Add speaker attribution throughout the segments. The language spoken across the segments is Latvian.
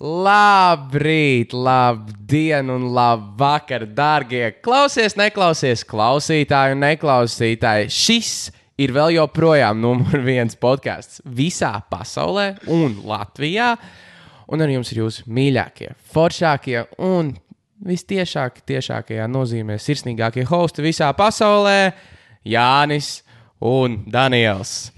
Speaker 1: Labrīt, labdien un labvakar, darbie klausies, neklausies, klausītāji un neklausītāji. Šis ir vēl joprojām numur viens podkāsts visā pasaulē un Latvijā. Un ar jums ir jūsu mīļākie, foršākie un vistiešākie, tiešākajā nozīmē sirsnīgākie hosti visā pasaulē - Jānis un Daniels.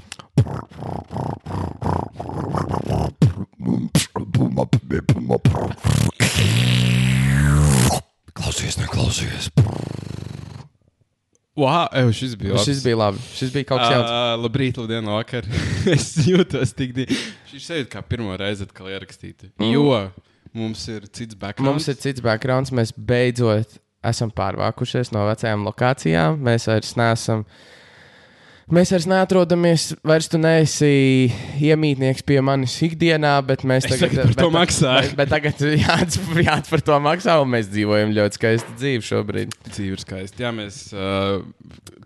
Speaker 2: Klausies, neklausies.
Speaker 3: Wow, ev, šis bija labs.
Speaker 1: Šis bija labi. Šis bija kaut kas jauns.
Speaker 3: Uh, labrīt, labdien, vakar. es jūtos tik divi. Šis sajūt kā pirmo reizi atkal ierakstīti. Mm. Jo mums ir cits background.
Speaker 1: Mums ir cits backgrounds. Mēs beidzot esam pārvākušies no vecajām lokācijām. Mēs vairs neesam. Mēs vairs neatrodamies, vairs tu neesi iemītnieks pie manis ikdienā, bet mēs
Speaker 3: Es
Speaker 1: tagad,
Speaker 3: tagad par to
Speaker 1: bet,
Speaker 3: maksāju.
Speaker 1: Bet, bet tagad jāats, jāats par to maksā, un mēs dzīvojam ļoti skaistu dzīvi šobrīd.
Speaker 3: dzīve ir skaista. Jā, mēs uh,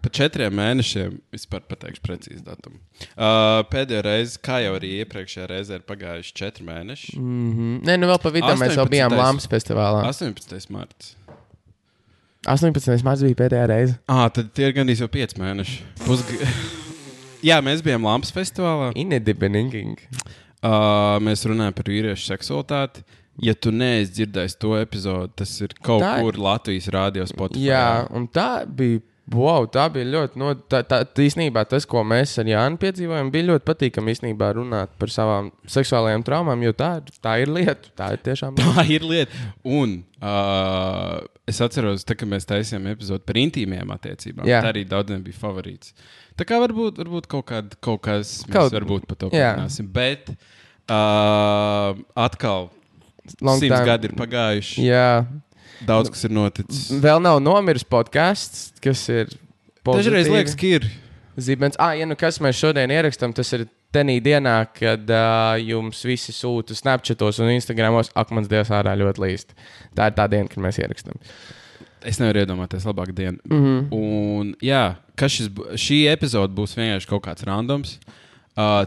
Speaker 3: pa četriem mēnešiem vispār pateikšu precīzi datumu. Uh, pēdējo reizi, kā jau arī iepriekšējā reizē, ir pagājuši četri mēneši. Mm.
Speaker 1: Mm -hmm. Nē, nu vēl pa vidu mēs
Speaker 3: 18.
Speaker 1: bijām Lāmas festivālā.
Speaker 3: 18. marts.
Speaker 1: 18. mārciņā bija pēdējā reize.
Speaker 3: Ah, tad tie ir gandrīz jau pieci mēneši. Pusg... Jā, mēs bijām Lampas festivālā.
Speaker 1: Inedibenīgi.
Speaker 3: Uh, mēs runājam par vīriešu seksualitāti. Ja tu neesi dzirdējis to epizodi, tas ir kaut
Speaker 1: Tā-
Speaker 3: kur Latvijas rādio Spotify.
Speaker 1: Jā, un tā bija. Wow, tā bija ļoti. No, tā, tā, īstenībā tas, ko mēs ar Jānu piedzīvojām, bija ļoti patīkami īstenībā runāt par savām seksuālajām traumām, jo tā, tā ir lieta. Tā ir tiešām.
Speaker 3: Tā ir lieta. Un uh, es atceros, tā, kad mēs taisījām epizodi par intīmiem attiecībām.
Speaker 1: Jā.
Speaker 3: Tā arī daudziem bija favorīts. Tā kā varbūt, varbūt kaut, kād, kaut kas
Speaker 1: Kaut-
Speaker 3: kaut... varbūt par to parunāsim. Bet uh, atkal
Speaker 1: Long
Speaker 3: simts
Speaker 1: time.
Speaker 3: gadi ir pagājuši.
Speaker 1: Jā,
Speaker 3: Daudz kas ir noticis.
Speaker 1: vēl nav nomiris podkāsts, kas ir.
Speaker 3: Dažreiz liekas, ka ir.
Speaker 1: Zibens. Ah, ja nu kas mēs šodien ierakstām, tas ir tenī dienā, kad uh, jums visi sūta Snapchatos un Instagramos. Ak, mans dievs, ārā ļoti līst. Tā ir tā diena, kad mēs ierakstām.
Speaker 3: Es nevaru iedomāties labāku dienu.
Speaker 1: Mm -hmm.
Speaker 3: Un, jā, ka šis, šī epizode būs vienkārši kaut kāds randoms. Uh,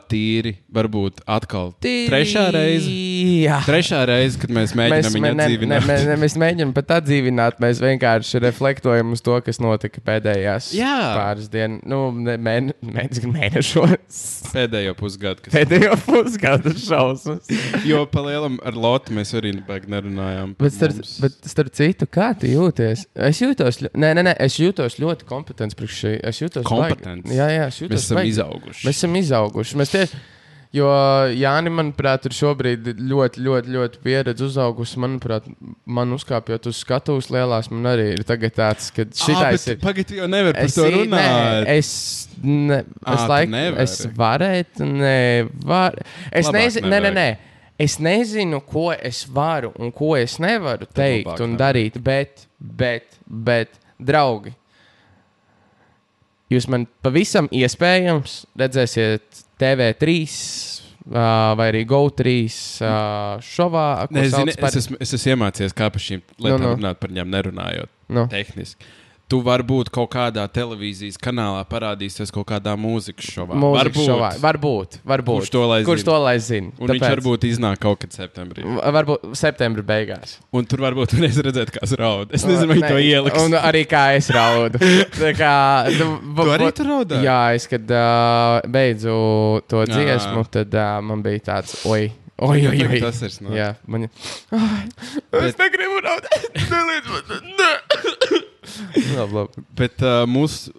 Speaker 3: tīri, varbūt atkal trešā reize.
Speaker 1: Jā.
Speaker 3: Trešā reize, kad mēs mēģinām viņu
Speaker 1: mē- ne, ne,
Speaker 3: atdzīvināt.
Speaker 1: ne, ne, mēs mēģinām pat atdzīvināt, mēs vienkārši reflektojam uz to, kas notika pēdējās
Speaker 3: Jā.
Speaker 1: pāris dienas, nu, ne- mēne, mēne, mēnešos.
Speaker 3: Pēdējo pusgadu, kas
Speaker 1: Pēdējo pusgadu šausmas.
Speaker 3: Jo pa lielam ar Lotu mēs arī nerunājām.
Speaker 1: Bet starp,
Speaker 3: mums.
Speaker 1: bet starp citu, kā tu jūties? Es jūtos, nē, nē, nē, es jūtos ļoti kompetents priekš šī. Es jūtos
Speaker 3: Kompetents?
Speaker 1: baigi- Jā, jā, es jūtos
Speaker 3: mēs esam
Speaker 1: baigi-
Speaker 3: izauguši.
Speaker 1: Mēs esam izauguši. Mēs tieši, jo Jānis, manuprāt, ir šobrīd ļoti, ļoti, ļoti pieredzi uzaugusi. Manuprāt, man uzkāpjot uz skatuves lielās, man arī ir tagad tāds, ka šitais ir.
Speaker 3: Pagaidiet, jau nevar par
Speaker 1: Es,
Speaker 3: to runāt.
Speaker 1: es, ne, es,
Speaker 3: Ā, tu
Speaker 1: laik,
Speaker 3: nevari.
Speaker 1: es varētu, nevaru. Es nezinu, nē,
Speaker 3: nevajag.
Speaker 1: nē. Es nezinu, ko es varu un ko es nevaru teikt
Speaker 3: labāk
Speaker 1: un
Speaker 3: nevajag.
Speaker 1: darīt, bet, bet, bet, draugi, jūs man pavisam iespējams redzēsiet TV3 uh, vai arī GO3 uh, šovā.
Speaker 3: Nē,
Speaker 1: sauc
Speaker 3: zini,
Speaker 1: par-
Speaker 3: es, esmu, es esmu iemācījies, kā par šīm lietām
Speaker 1: Nu,
Speaker 3: no,
Speaker 1: nu.
Speaker 3: no. runāt, par viņām nerunājot.
Speaker 1: Nu.
Speaker 3: Tehniski. Tu vari būt kaut kādā televīzijas kanālā, parādīsies kaut kādā mūzikas šovā.
Speaker 1: Mūzikas
Speaker 3: Varbūt.
Speaker 1: šovā. Varbūt, varbūt.
Speaker 3: Kurš to lai
Speaker 1: Kurš
Speaker 3: zina?
Speaker 1: to lai zina?
Speaker 3: Un viņš varbūt iznāk kaut kad septembrī.
Speaker 1: Varbūt septembrī beigās.
Speaker 3: Un tur varbūt varēs redzēt, kāds raud. Es nezinu, vai
Speaker 1: Nē,
Speaker 3: to ieliks.
Speaker 1: Un arī kā es raudu. Tā kā, nu,
Speaker 3: Tu arī tur raudāji?
Speaker 1: Jā, es kad uh, beidzu to
Speaker 3: Jā.
Speaker 1: dziesmu, tad uh, man bija tāds, oi, oi, oi. oi.
Speaker 3: Tas ir snāks.
Speaker 1: Jā, man ir. Es negribu raudāt. Nē. Labi, labi.
Speaker 3: Bet uh, mūsu,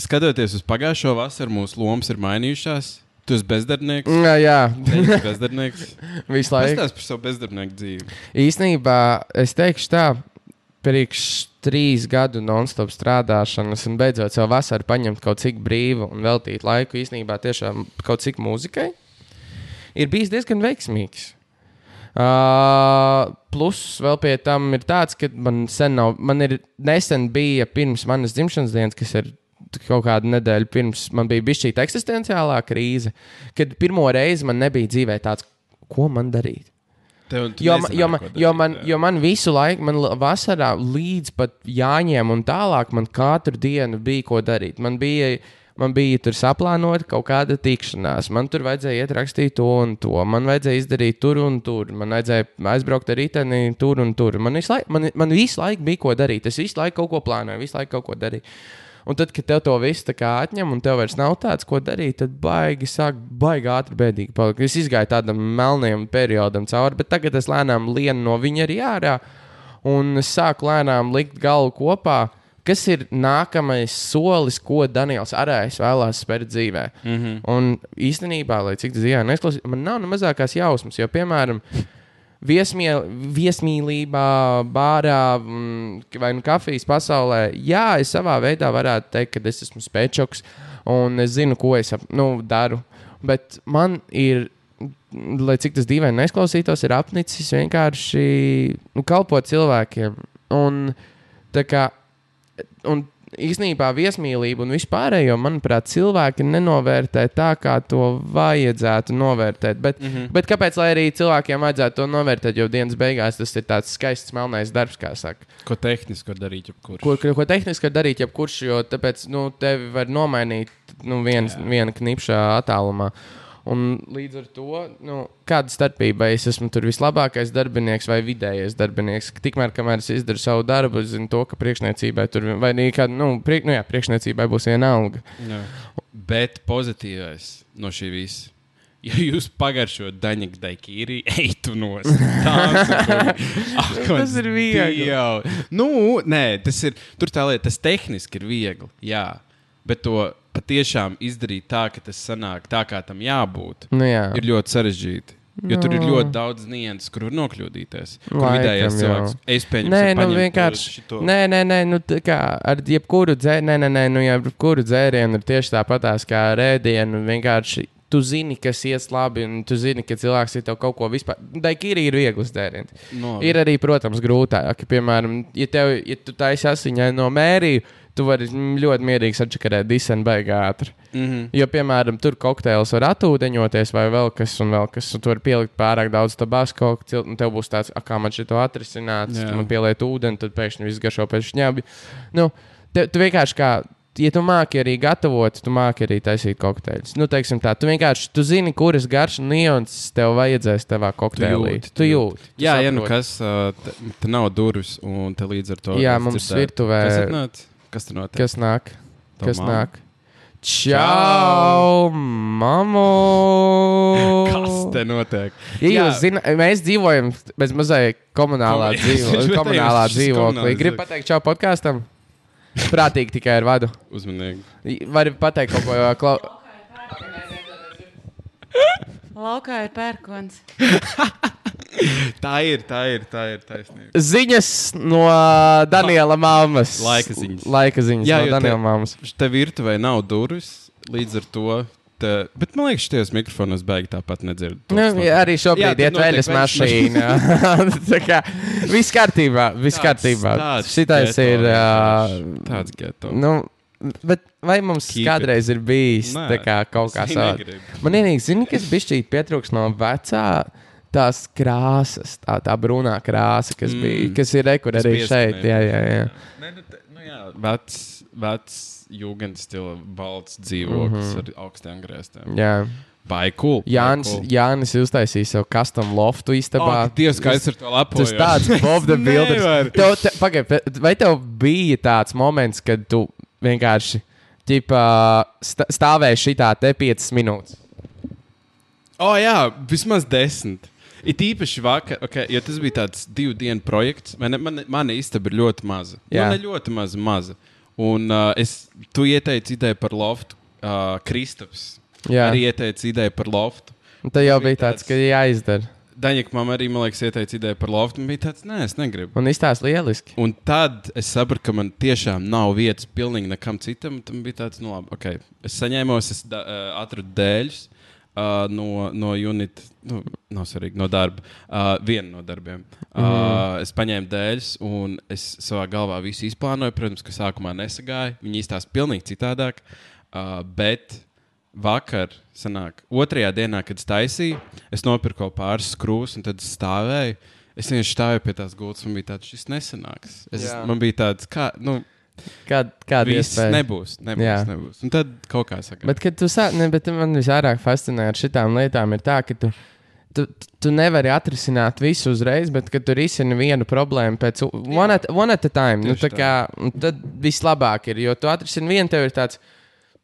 Speaker 3: skatoties uz pagājušo vasaru, mūsu lomas ir mainījušās. Tu esi bezdarbnieks.
Speaker 1: Jā, jā.
Speaker 3: Tu esi bezdarbnieks.
Speaker 1: visu laiku.
Speaker 3: Pastāsti par savu bezdarbnieku dzīvi.
Speaker 1: Īsnībā es teikšu tā, pirms trīs gadu non-stop strādāšanas, un beidzot jau vasarā paņemt kaut cik brīvu un veltīt laiku īsnībā tiešām kaut cik mūzikai, ir bijis diezgan veiksmīgs. Uh, plus vēl pie tam ir tāds, ka man sen nav, man ir nesen bija pirms manas dzimšanas dienas, kas ir kaut kādu nedēļu pirms man bija bijis šī eksistenciālā krīze, kad pirmo reizi man nebija dzīvē tāds, ko man darīt. Jo,
Speaker 3: nezināji,
Speaker 1: jo, ma-
Speaker 3: ko
Speaker 1: jo,
Speaker 3: darīt,
Speaker 1: man, jo man visu laiku, man vasarā līdz pat jāņem un tālāk, man katru dienu bija ko darīt. Man bija, Man bija tur saplānota kaut kāda tikšanās. Man tur vajadzēja iet rakstīt to un to. Man vajadzēja izdarīt tur un tur. Man vajadzēja aizbraukt ar riteni tur un tur. Man visu, laiku, man, man visu laiku bija ko darīt. Es visu laiku kaut ko plānoju, visu laiku kaut ko darīju. Un tad, kad tev to kā atņem, un tev vairs nav tāds, ko darīt, tad baigi sāk, baigi ātri bēdīgi palikt. Es izgāju tādam melnajam periodam cauri, bet tagad es lēnām lienu no viņa arī ārā, un es sāku lēnām likt galvu kopā. Kas ir nākamais solis, ko Daniels Arējs vēlās spērt dzīvē? Mm -hmm. Un īstenībā, lai cik tas jā, neizklausās, man nav ne mazākās jausmas, jo, piemēram, viesmie, viesmīlībā, bārā vai nu kafijas pasaulē, jā, es savā veidā varētu teikt, ka es esmu spēčoks un es zinu, ko es nu, daru. Bet man ir, lai cik tas dīvaini neizklausītos, ir apnicis vienkārši nu, kalpot cilvēkiem. Un, kā, un īsnībā viesmīlība un vispārējo, manuprāt, cilvēki nenovērtē tā, kā to vajadzētu novērtēt. Bet, mm -hmm. bet kāpēc lai arī cilvēkiem vajadzētu to novērtēt? Jo dienas beigās tas ir tāds skaists, melnais darbs, kā saka.
Speaker 3: Ko tehniski var darīt, jebkurš.
Speaker 1: Ko, ko, tehniski var darīt, jebkurš, jo tāpēc nu, tevi var nomainīt nu, viens, viena knipša attālumā. Un līdz ar to, nu, kāda starpība, es esmu tur vislabākais darbinieks vai vidējais darbinieks. Tikmēr, kamēr es izdaru savu darbu, es zinu to, ka priekšniecībai tur vai arī kāda, nu, priek, nu jā, priekšniecībai būs viena alga.
Speaker 3: Jā. Bet pozitīvais no šī visa. Ja jūs pagaršojat daņķu daļķīri, eitu no
Speaker 1: Tas ir viegli.
Speaker 3: Nu, nē, tas ir. Tur tā lieta, tas tehniski ir viegli. Jā. Bet to patiešām izdarīt tā, ka tas sanāk tā, kā tam jābūt,
Speaker 1: Nu, jā.
Speaker 3: ir ļoti sarežģīti. Jo tur ir ļoti daudz nianses, kur var nokļūdīties. Kur vidējais cilvēks, es pieņemu,
Speaker 1: Nē, nu vienkārši. Nē, nē, nē, nu, tā kā ar jebkuru dzērienu, nē, nē, nē, nu, jebkuru dzērienu ir tieši tāpatās kā ar ēdienu. Vienkārši tu zini, kas ies labi, un tu zini, ka cilvēks ir tev kaut ko vispār. Daikīri ir viegls dzēriens.
Speaker 3: No,
Speaker 1: Ir arī, protams, grūtāk. Piemēram, ja, tev, ja tu taisi asiņai no mērija, tu vari ļoti mierīgi sačakarēt disenu beigā ātri.
Speaker 3: mm -hmm.
Speaker 1: Jo, piemēram, tur kokteils var atūdeņoties, vai vēl kas, un vēl kas, un tur var pielikt pārāk daudz tabasko, un tev būs tāds, "A, kā man šito atrisināt,
Speaker 3: Jā.
Speaker 1: tu man pieliet ūdeni, tad pēkšņi viss garšo pēc šņabi. Nu, te, tu vienkārši kā. Ja tu māki arī gatavot, tu māki arī taisīt kokteļus. Nu, teiksim tā, tu vienkārši tu zini, kuras garšas nianses tev vajadzēs tavā kokteilī.
Speaker 3: jūti, tu
Speaker 1: Tu jūti. tu
Speaker 3: Jā, ja nu
Speaker 1: saproti.
Speaker 3: kas, uh, te, te nav durvis, un te līdz ar to.
Speaker 1: Jā, mums
Speaker 3: dzirdēju-
Speaker 1: virtuvē-
Speaker 3: Kas, atnāc? Kas tur notiek?
Speaker 1: Kas nāk?
Speaker 3: Tavu
Speaker 1: Kas
Speaker 3: mammu?
Speaker 1: nāk? Čau, mamu!
Speaker 3: Kas te notiek?
Speaker 1: Ja
Speaker 3: Jā.
Speaker 1: jūs zināt, mēs dzīvojam bez mazai komunālā,
Speaker 3: Komun-
Speaker 1: dzīvo, komunālā dzīvoklī. Gribu pateikt, čau podkāstam. Prātīgi tikai ar vadu.
Speaker 3: Uzmanīgi.
Speaker 1: Vari pateikt kaut ko jo klau...
Speaker 4: Laukā ir pērkons.
Speaker 3: Tā ir, tā ir, tā ir taisnība.
Speaker 1: Ziņas no Daniela mammas.
Speaker 3: Laika ziņas.
Speaker 1: Laika ziņas
Speaker 3: Jā,
Speaker 1: no
Speaker 3: jo te-
Speaker 1: Daniela mammas.
Speaker 3: Te virtuvē nav durvis, līdz ar to. Te, bet man liekas, šajos mikrofonos beigās tāpat nedzird. to
Speaker 1: Nu, jā, arī šobrīd ir veļas mašīna. Tā kā viss kārtībā, viss
Speaker 3: Tāds-
Speaker 1: kārtībā.
Speaker 3: tāds
Speaker 1: Šitais
Speaker 3: geto
Speaker 1: ir. Uh,
Speaker 3: Tāds geto.
Speaker 1: nu, bet vai mums
Speaker 3: Keep it.
Speaker 1: kādreiz ir bijis
Speaker 3: Nē,
Speaker 1: kā kaut kā
Speaker 3: negribu.
Speaker 1: Man vienīgi zina, kas bišķīt pietrūks no vecā. Tās krāsas, tā, tā brūnā krāsa, kas, mm. bija, kas ir rekur arī šeit. Jā, jā, jā.
Speaker 3: Nē, nu, te, nu jā, vecs, vecs jūgens stila balts dzīvoklis mm -hmm. ar augstiem griestiem.
Speaker 1: jā.
Speaker 3: Vai cool.
Speaker 1: Jānis,
Speaker 3: cool.
Speaker 1: Jānis uztaisīja sev custom loftu istabā.
Speaker 3: Ak, Dievs, kā es ar to lepoju.
Speaker 1: Tas tāds Bob the Builder. Tev, te, pagaid, vai tev bija tāds moments, kad tu vienkārši ķipa, stāvēji šitā te 5 minūtes?
Speaker 3: O, oh, jā, vismaz desmit. It īpaši vakar, okay, jo tas bija tāds divu dienu projekts. Man, man, mana istaba ir ļoti maza.
Speaker 1: Jā.
Speaker 3: Nu, ne ļoti maza, maza. Un uh, es, tu ieteici ideju par loftu. Uh, Kristaps
Speaker 1: Jā,
Speaker 3: arī ieteica ideju par loftu.
Speaker 1: un tad jau
Speaker 3: bija
Speaker 1: tāds,
Speaker 3: tāds-
Speaker 1: ka jāizdara.
Speaker 3: Daņika mamma arī, man liekas, ieteica ideju par loftu. Man bija tāds, nē, es negribu.
Speaker 1: Un izstāsta lieliski.
Speaker 3: Un tad es sapratu, ka man tiešām nav vietas pilnīgi nekam citam. Tam bija tāds, nu, labi, ok. Es saņēmos, es da, uh, atradu dēļus uh, no, no unit, nu, nav svarīgi, no darba. Uh, vienu no darbiem. Uh, mm. Es paņēmu dēļus, un es savā galvā visu izplānoju. Protams, ka sākumā nesagāju. Viņi izstāsta pilnīgi citādāk. Uh, bet vakar, sanāk, otrajā dienā, kad es taisīju, es nopirku pāris skrūves, un tad es stāvēju. Es vienkārši stāvēju pie tās gultas, man bija tāds, šis nesanāks. Es,
Speaker 1: Jā.
Speaker 3: man bija tāds, kā, nu,
Speaker 1: Kāda,
Speaker 3: Viss
Speaker 1: iespēja?
Speaker 3: nebūs. nebūs,
Speaker 1: Jā.
Speaker 3: nebūs. Un tad kaut kā saka.
Speaker 1: Bet, kad tu sāc, ne, bet man visvairāk fascinē ar šitām lietām, ir tā, ka tu, tu, tu nevari atrisināt visu uzreiz, bet, kad tu risini vienu problēmu pēc one at, one at a time, nu,
Speaker 3: Tieši
Speaker 1: tā kā, tad vislabāk ir, jo tu atrisini vienu, tev ir tāds,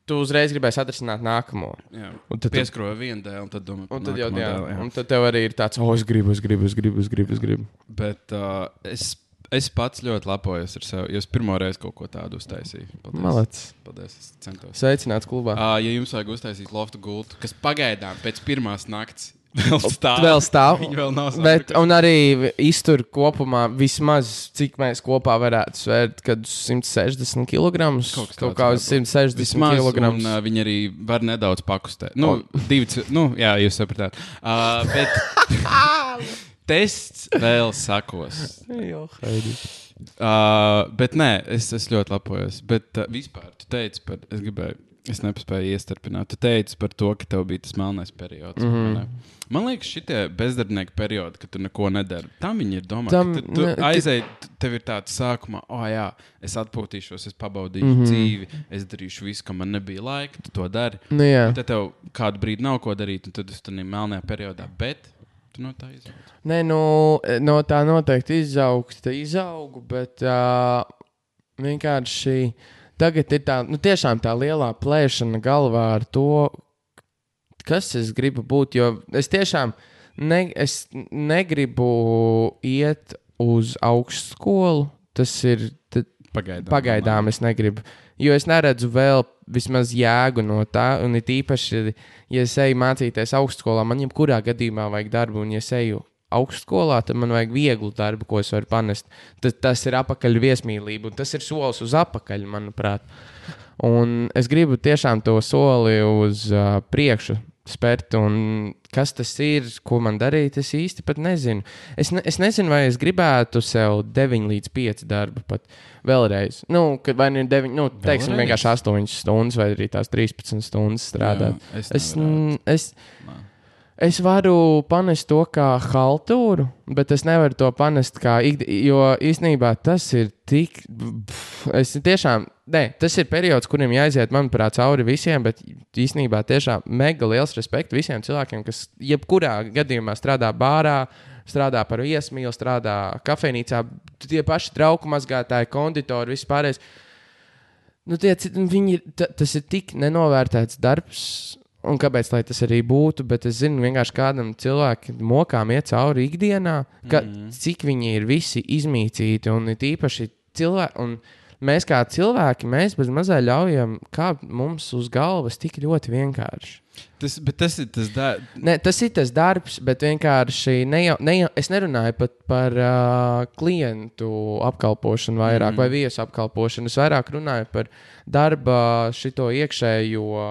Speaker 1: tu uzreiz gribēsi atrisināt nākamo.
Speaker 3: Jā.
Speaker 1: Un tad, tu,
Speaker 3: Pieskroja vienu dēlu, un tad domā,
Speaker 1: un tad, jau,
Speaker 3: dēlu, jā.
Speaker 1: un tad tev arī ir tāds, oh, es gribu, es gribu, es gribu, es gribu. Es gribu.
Speaker 3: Bet uh, es, es pats ļoti lepojos ar sevi, jo es pirmo reizi kaut ko tādu uztaisīju. Paldies.
Speaker 1: Malets.
Speaker 3: Paldies, es centos.
Speaker 1: Sveicināts klubā.
Speaker 3: Uh, ja jums vajag uztaisīt loftu gultu, kas pagaidām pēc pirmās nakts vēl stāv,
Speaker 1: Vēl stāv.
Speaker 3: Vēl
Speaker 1: Bet, un arī iztur kopumā vismaz, cik mēs kopā varētu svērt, kad 160 kg.
Speaker 3: Kaut
Speaker 1: Kaut kā uz 160
Speaker 3: Vismaz,
Speaker 1: kg.
Speaker 3: un, uh, viņi arī var nedaudz pakustēt. Nu, divi, cil- nu, jā, jūs sapratāt. Uh, bet tests vēl sakos. Uh, bet nē, es, es ļoti lepojos. Bet uh, vispār, tu teici par, es gribēju, es nespēju iestarpināt. Tu teici par to, ka tev bija tas melnais periods. Mm. -hmm. Man liekas, šitie bezdarbnieki periodi, kad tu neko nedari, tam viņi ir domāti.
Speaker 1: Tam,
Speaker 3: Tam, tu
Speaker 1: ne,
Speaker 3: aizēji, tev ir tāds sākumā, oh, jā, es atpūtīšos, es pabaudīšu mm -hmm. dzīvi, es darīšu visu, kam man nebija laika, tu to dari.
Speaker 1: Nu, jā.
Speaker 3: Un Tad tev kādu brīdi nav ko darīt, un tad es tam melnajā periodā, bet tu no tā izaugi.
Speaker 1: Nē, nu, no tā noteikti izaugs, tā izaugu, bet uh, vienkārši tagad ir tā, nu, tiešām tā lielā plēšana galvā ar to, kas es gribu būt. Jo es tiešām ne, es negribu iet uz augstskolu. Tas ir t-
Speaker 3: Pagaidām.
Speaker 1: Pagaidām es negribu, jo es neredzu vēl vismaz jēgu no tā. Un it īpaši, ja es eju mācīties augstskolā, man jebkurā gadījumā vajag darbu, un ja es eju augstskolā, tad man vajag vieglu darbu, ko es varu panest. Tas, tas ir apakaļ viesmīlība, un tas ir solis uz apakaļ, manuprāt. Un es gribu tiešām to soli uz uh, priekšu spērt, un kas tas ir, ko man darīt, es īsti pat nezinu. Es, ne, es nezinu, vai es gribētu sev 9 līdz 5 darbu pat vēlreiz. Nu, kad vai nu ir 9, nu, teiksim,
Speaker 3: Vēlreiz?
Speaker 1: vienkārši 8 stundas vai arī tās 13 stundas strādāt.
Speaker 3: Jā, es
Speaker 1: Es,
Speaker 3: nevarētu.
Speaker 1: n- es,
Speaker 3: Nē.
Speaker 1: Es varu panest to kā haltūru, bet es nevaru to panest kā ikdienas, jo īstenībā tas ir tik. Pff, es tiešām, ne, tas ir periods, kuriem jāiziet, manuprāt, cauri visiem, bet īstenībā tiešām mega liels respekts visiem cilvēkiem, kas jebkurā gadījumā strādā bārā. Strādā par viesmīlu, strādā kafejnīcā, tie paši trauku mazgātāji, konditori, vispārējais. Nu, tie, viņi, tas ir tik nenovērtēts darbs, un kāpēc lai tas arī būtu, bet es zinu, vienkārši kādam cilvēkam mokām iet cauri ikdienā, ka, mm -hmm. cik viņi ir visi izmīcīti un it īpaši cilvēki. Mēs kā cilvēki, mēs bez mazā ļaujam, kā mums uz galvas tik ļoti vienkārši.
Speaker 3: Tas, bet tas ir tas darbs.
Speaker 1: Ne, tas ir tas darbs, bet vienkārši ne jau, ne jau, es nerunāju pat par uh, klientu apkalpošanu vairāk, mm. vai viesu apkalpošanu. Es vairāk runāju par darba šito iekšējo.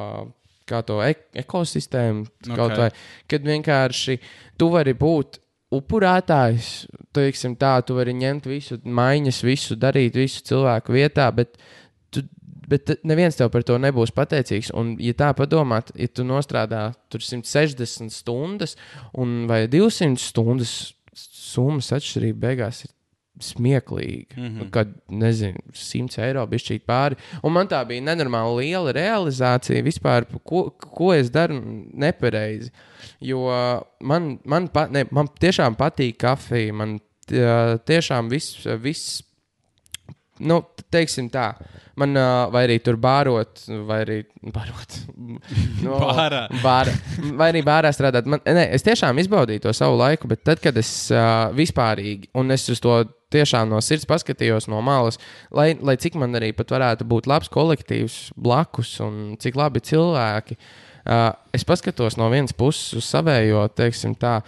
Speaker 1: Kā to ek ekosistēmu, okay. kaut vai kad vienkārši tu vari būt upurētājs, teiksim, tā, tu vari ņemt visu, maiņas, visu, darīt visu cilvēku vietā, bet, tu, bet neviens tev par to nebūs pateicīgs. Un, ja tā padomāt, ja tu nostrādā tur 160 stundas un vai 200 stundas, summas atšķirība beigās ir smieklīga. Mm -hmm. Kad, nezinu, 100 eiro bija šķīt pāri. Un man tā bija nenormāli liela realizācija vispār, ko, ko es daru nepareizi. Jo man, man, pa, ne, man tiešām patīk kafija. Man tie- tiešām viss. viss Nu, teiksim tā, man uh, vai arī tur bārot, vai arī bārot. No,
Speaker 3: Bārā.
Speaker 1: bāra, vai arī bārā strādāt. Man, ne, es tiešām izbaudīju to savu laiku, bet tad, kad es uh, vispārīgi, un es uz to tiešām no sirds paskatījos no malas, lai, lai cik man arī pat varētu būt labs kolektīvs blakus un cik labi cilvēki, uh, es paskatos no vienas puses uz savējo, teiksim tā.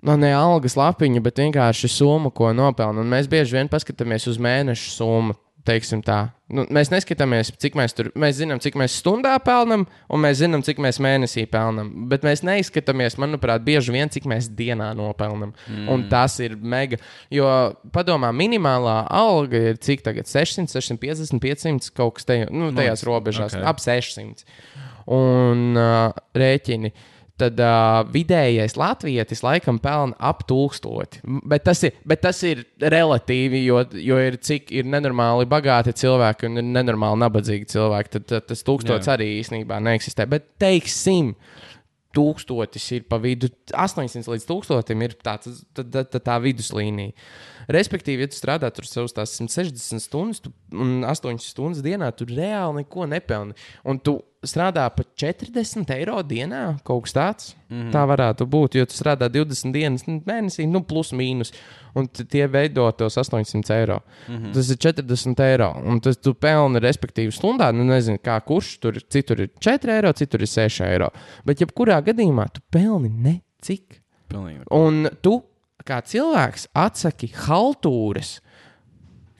Speaker 1: No ne algas lapiņu, bet vienkārši summu, ko nopelnu. Un mēs bieži vien paskatāmies uz mēneša summu. Teiksim tā. Nu, mēs neskatāmies, cik mēs tur, mēs zinām, cik mēs stundā pelnām, un mēs zinām, cik mēs mēnesī pelnām. Bet mēs neizskatāmies, manuprāt, bieži vien, cik mēs dienā nopelnām. Mm. Un tas ir mega. Jo, padomā, minimālā alga ir cik tagad? 600, 650, 500 kaut kas tajā, nu, tajās robežās,
Speaker 3: ok.
Speaker 1: okay. ap 600. Un uh, rēķini. Tad uh, vidējais latvietis laikam pelna ap tūkstoti. Bet tas ir, bet tas ir relatīvi, jo, jo ir cik ir nenormāli bagāti cilvēki un ir nenormāli nabadzīgi cilvēki. Tad, tad tas tūkstots
Speaker 3: Jā.
Speaker 1: arī īstenībā neeksistē. Bet teiksim, tūkstotis ir pa vidu, 800 līdz 1000 ir tāds, tā, tā, tā, tā viduslīnija. Respektīvi, ja tu strādā tur savus tās 160 stundas tu, un 8 stundas dienā, tu reāli neko nepelni. Un tu strādā par 40 eiro dienā, kaut kas tāds. Mm -hmm. Tā varētu būt, jo tu strādā 20 dienas mēnesī, nu, plus mīnus. Un tie veido tos 800 eiro. Mm -hmm. Tas ir 40 eiro. Un tas tu pelni, respektīvi, stundā. Nu, nezinu, kā kurš tur citur ir 4 eiro, citur ir 6 eiro. Bet, jebkurā gadījumā, tu pelni necik.
Speaker 3: Pilnīgi.
Speaker 1: Un tu, kā cilvēks, atsaki haltūras.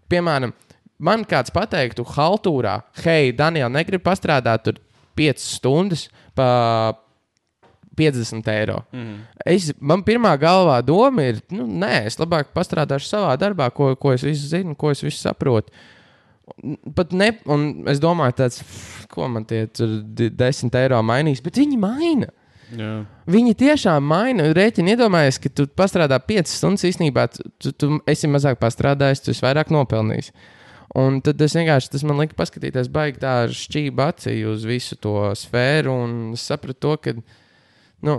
Speaker 1: Piemēram, man kāds pateiktu, haltūrā, hei, Daniela, negribu pastrādāt tur 5 stundas pa 50 eiro. Mm. Es, man pirmā galvā doma ir, nu, nē, es labāk pastrādāšu savā darbā, ko, ko es visu zinu, ko es visu saprotu. Pat ne, un es domāju, tāds, "Pff, ko man tie tur di- 10 eiro mainīs, bet viņi maina.
Speaker 3: Jā.
Speaker 1: Viņi tiešām maina. Rēķini iedomājies, ka tu pastrādā 5 stundas. Īsnībā tu, tu, tu esi mazāk pastrādājis, tu esi vairāk nopelnījis. Un tad es vienkārši, tas man lika paskatīties, baigi tā ar šķību acī uz visu to sfēru. Un sapratu to, ka nu,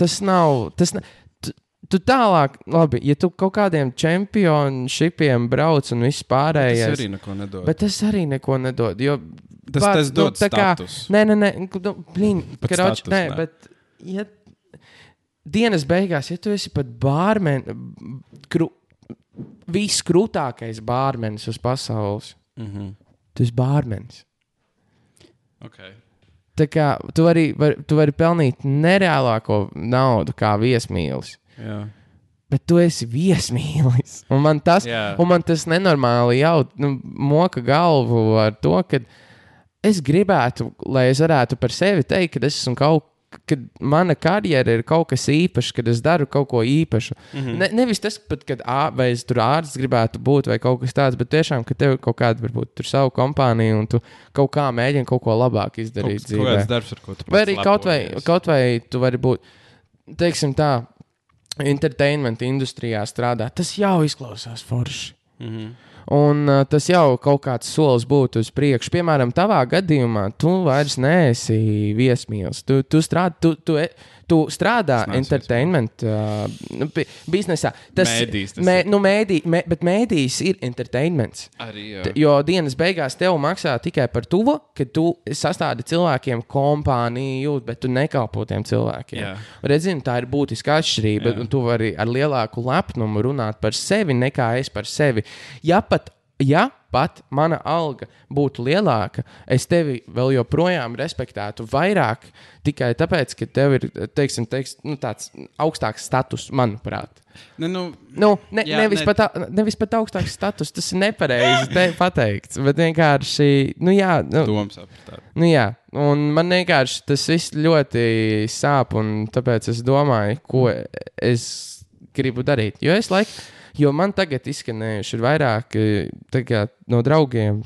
Speaker 1: tas nav. Tas ne, tu, tu tālāk, labi, ja tu kaut kādiem čempionšipiem brauc un viss
Speaker 3: Tas
Speaker 1: pārējais.
Speaker 3: arī neko nedod.
Speaker 1: Bet tas arī neko nedod. Jo,
Speaker 3: Tas-
Speaker 1: vārds,
Speaker 3: tas dod
Speaker 1: tā kā-
Speaker 3: status.
Speaker 1: Nē, nē, nē, nu, blīn, karoč,
Speaker 3: status,
Speaker 1: nē,
Speaker 3: nē.
Speaker 1: bet ja dienas beigās, ja tu esi pat bārmenis, kru, viskrūtākais bārmenis uz pasaules,
Speaker 3: Mm -hmm.
Speaker 1: tu esi bārmenis.
Speaker 3: okay.
Speaker 1: Tā kā tu vari, var, tu vari pelnīt nereālāko naudu kā viesmīlis.
Speaker 3: Jā.
Speaker 1: Bet tu esi viesmīlis. Un man tas,
Speaker 3: Jā.
Speaker 1: un man tas nenormāli jau nu, moka galvu ar to, ka es gribētu, lai es varētu par sevi teikt, ka es esmu kaut kad mana karjera ir kaut kas īpašs, kad es daru kaut ko īpašu. Mm -hmm. ne, nevis tas, pat, kad ā, vai es tur ārsts gribētu būt vai kaut kas tāds, bet tiešām, ka tev ir kaut kāda, varbūt, tur savu kompāniju un tu kaut kā mēģini kaut ko labāk
Speaker 3: Kaut,
Speaker 1: izdarīt
Speaker 3: kas- kaut
Speaker 1: dzīvē.
Speaker 3: kāds darbs, ar ko tu
Speaker 1: Vai arī kaut vai, kaut vai tu vari būt, teiksim, tā, entertainment industrijā strādāt. Tas jau izklausās forši.
Speaker 3: Mhm.
Speaker 1: Un uh, tas jau kaut kāds solis būtu uz priekšu. Piemēram, tavā gadījumā tu vairs neesi viesmīlis. Tu, tu, strād, tu, tu, e- tu strādā entertainment uh, nu, bi- biznesā. Tas,
Speaker 3: Mēdīs tas
Speaker 1: mē,
Speaker 3: ir.
Speaker 1: nu, mēdī, mē, bet mēdīs ir entertainments.
Speaker 3: Arī jā.
Speaker 1: Jo dienas beigās tev maksā tikai par to, ka tu sastādi cilvēkiem kompāniju, bet tu nekalpo tiem cilvēkiem.
Speaker 3: Jā.
Speaker 1: Redzim, tā ir būtiska atšķirība. Tu vari ar lielāku lepnumu runāt par sevi nekā es par sevi. Ja pat, ja pat mana alga būtu lielāka, es tevi vēl joprojām respektētu vairāk tikai tāpēc, ka tev ir teiksim, teiks, nu, tāds augstāks status, manuprāt.
Speaker 3: Ne, nu,
Speaker 1: Nu, ne,
Speaker 3: Jā,
Speaker 1: nevis,
Speaker 3: ne-.
Speaker 1: Pat, nevis pat augstāks status, tas ir nepareizi te pateikts. Bet vienkārši, nu, jā, nu,
Speaker 3: doma sapratāt.
Speaker 1: nu, jā. Un man vienkārši tas viss ļoti sāp. un Tāpēc es domāju, ko es gribu darīt. Jo, es laik, jo man tagad izskanējuši ir vairāk eh, tagad no draugiem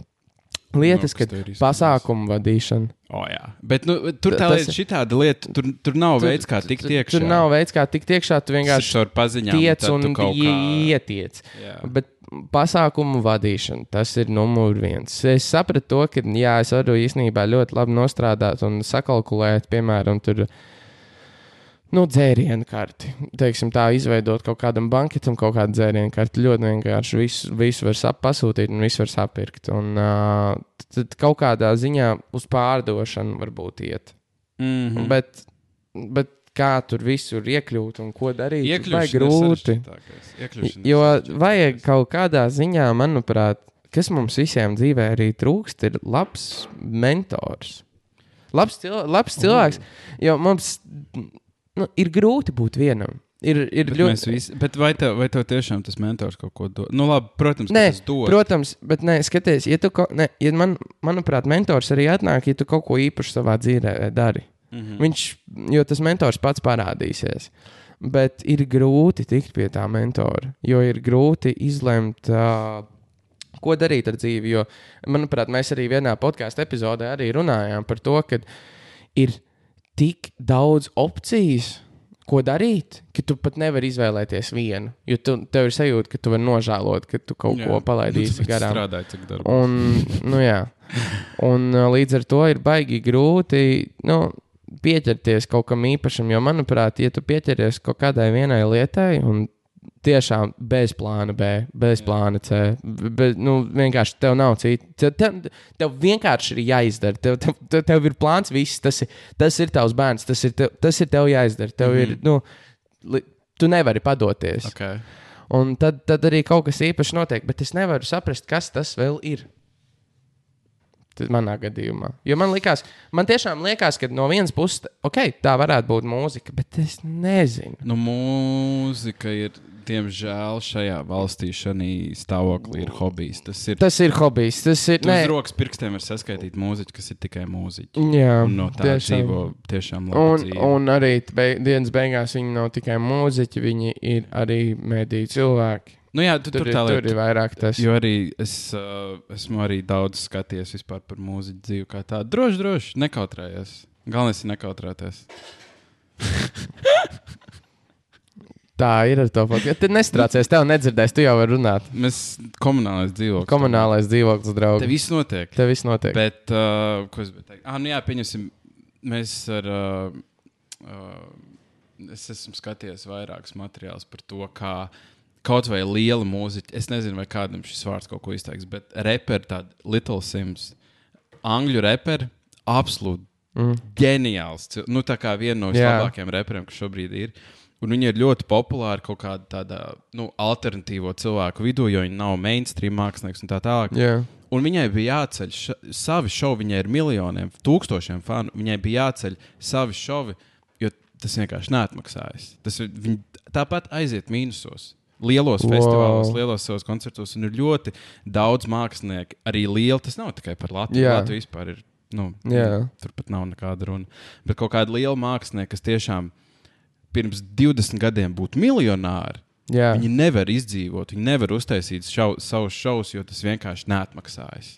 Speaker 1: lietas,
Speaker 3: Nu,
Speaker 1: kad pasākumu vadīšana.
Speaker 3: Oh, jā. Bet nu, tur tā
Speaker 1: Tas-
Speaker 3: lieta, lieta, tur, tur nav veids, kā tikt
Speaker 1: Tur-
Speaker 3: iekšā.
Speaker 1: Tur nav veids, kā tikt iekšā. Tu vienkārši
Speaker 3: ar paziņām.
Speaker 1: tiec un
Speaker 3: kā-
Speaker 1: ietiec.
Speaker 3: Jā.
Speaker 1: Bet pasākumu vadīšana, tas ir numur viens. Es sapratu to, ka jā, es varu īstenībā ļoti labi nostrādāt un sakalkulēt, piemēram, tur. Nu, dzērienu karti. Teiksim, tā izveidot kaut kādam banketam, kaut kādu dzērienu karti. Ļoti vienkārši visu, visu var pasūtīt un visu var sapirkt. Un uh, tad kaut kādā ziņā uz pārdošanu varbūt iet.
Speaker 3: Mhm.
Speaker 1: Bet, bet kā tur visur iekļūt un ko darīt,
Speaker 3: ir
Speaker 1: grūti. Jo vajag kaut kādā ziņā, manuprāt, kas mums visiem dzīvē arī trūkst, ir labs mentors. Labs, cil labs cilvēks. Jo mums nu, ir grūti būt vienam. Ir, ir
Speaker 3: Bet,
Speaker 1: ļoti.
Speaker 3: visi, bet vai, tev, vai tev tiešām tas mentors kaut ko dod? Nu, labi, protams,
Speaker 1: Nē,
Speaker 3: tas dod.
Speaker 1: protams, bet nē, skaties, ja tu, ko- ne, ja man, manuprāt, mentors arī atnāk, ja tu kaut ko īpašu savā dzīvē dari. Mm. Viņš, jo tas mentors pats parādīsies. Bet ir grūti tikt pie tā mentora, jo ir grūti izlemt, uh, ko darīt ar dzīvi. Jo, manuprāt, mēs arī vienā podkāstu epizodē arī runājām par to, ka ir tik daudz opcijas, ko darīt, ka tu pat nevari izvēlēties vienu. Jo tu, tev ir sajūta, ka tu vari nožēlot, ka tu kaut
Speaker 3: Jā.
Speaker 1: ko palaidīsi garām.
Speaker 3: Strādāju cik darbu.
Speaker 1: Un, nu, jā. un līdz ar to ir baigi grūti nu, pieķerties kaut kam īpašam. Jo, manuprāt, ja tu pieķeries kaut kādai vienai lietai, un tiešām bez plāna B, bez
Speaker 3: Jā.
Speaker 1: plāna C, bez, nu, vienkārši tev nav cita. Tev, tev, tev vienkārši ir jāizdara. Tev, tev, tev, tev ir plāns, viss tas ir, tas ir tavs bērns, tas ir tev, tas ir tev jāizdara. Tev mm -hmm. ir,
Speaker 3: Mhm.
Speaker 1: nu, li, tu nevari padoties.
Speaker 3: Okay.
Speaker 1: Un tad, tad arī kaut kas īpašs notiek, bet es nevaru saprast, kas tas vēl ir. Tas manā gadījumā. Jo man liekas, man tiešām liekas, ka no vienas puses, ok, tā varētu būt mūzika, bet es nezinu.
Speaker 3: Nu, mūzika ir, diemžēl, šajā valstī šajā stāvoklī ir hobijs. Tas ir.
Speaker 1: Tas ir hobijs. Tas ir.
Speaker 3: Uz rokas pirkstiem var saskaitīt mūziķu, kas ir tikai mūziķi.
Speaker 1: jā,
Speaker 3: Un no tā
Speaker 1: tiešām.
Speaker 3: dzīvo tiešām labi.
Speaker 1: Un,
Speaker 3: dzīvi.
Speaker 1: un arī be, dienas beigās viņi nav tikai mūziķi, viņi ir arī mediju cilvēki.
Speaker 3: nu, jā, tu,
Speaker 1: Tur,
Speaker 3: tur,
Speaker 1: ir, tur ir vairāk tas.
Speaker 3: Jo arī es uh, esmu arī daudz skatījies par mūziķu dzīvi kā tādu. Droši, droši, nekautrējies. Galvenais ir nekautrēties.
Speaker 1: Tā ir ar to pat. Ja tu nestrācies, tev nedzirdēs, tu jau vari runāt.
Speaker 3: Mēs komunālais dzīvoklis.
Speaker 1: Komunālais dzīvoklis,
Speaker 3: Te
Speaker 1: draugs.
Speaker 3: viss notiek.
Speaker 1: Tev viss notiek.
Speaker 3: Bet, uh, ko es biju teikt? Ah, nu jā, pieņemsim, mēs ar. Uh, uh, es esmu skatījies vairākus materiālus par to, kā kaut vai liela mūziķa, es nezinu, vai kādam šis vārds kaut ko izteiks, bet reperi, tāda Little Sims, angļu reperi, absolūti
Speaker 1: Mm.
Speaker 3: ģeniāls. Nu, tā kā viena no
Speaker 1: Jā.
Speaker 3: labākajiem reperiem, kas šobrīd ir. Un viņi ir ļoti populāri kaut kādā tādā nu, alternatīvo cilvēku vidū, jo viņi nav mainstream mākslinieks un tā tālāk.
Speaker 1: Jā,
Speaker 3: Un viņai bija jāceļ ša, savi šovi, viņai ir miljoniem, tūkstošiem fanu. Viņai bija jāceļ savi šovi, jo tas vienkārši neatmaksājas. Tas ir, viņi tāpat aiziet mīnusos. Lielos
Speaker 1: Wow.
Speaker 3: festivālos, lielos savos koncertos, un ir ļoti daudz mākslinieku. Arī liela, tas nav tikai par Latviju.
Speaker 1: Jā.
Speaker 3: Latvija vispār ir. Nu,
Speaker 1: Jā.
Speaker 3: Tur pat nav nekāda runa. Bet kaut kāda liela mākslinieka, kas tiešām pirms 20 gadiem būtu miljonāri,
Speaker 1: jā.
Speaker 3: Viņi nevar izdzīvot, viņi nevar uztaisīt šau, savus šovus, jo tas vienkārši neatmaksājas.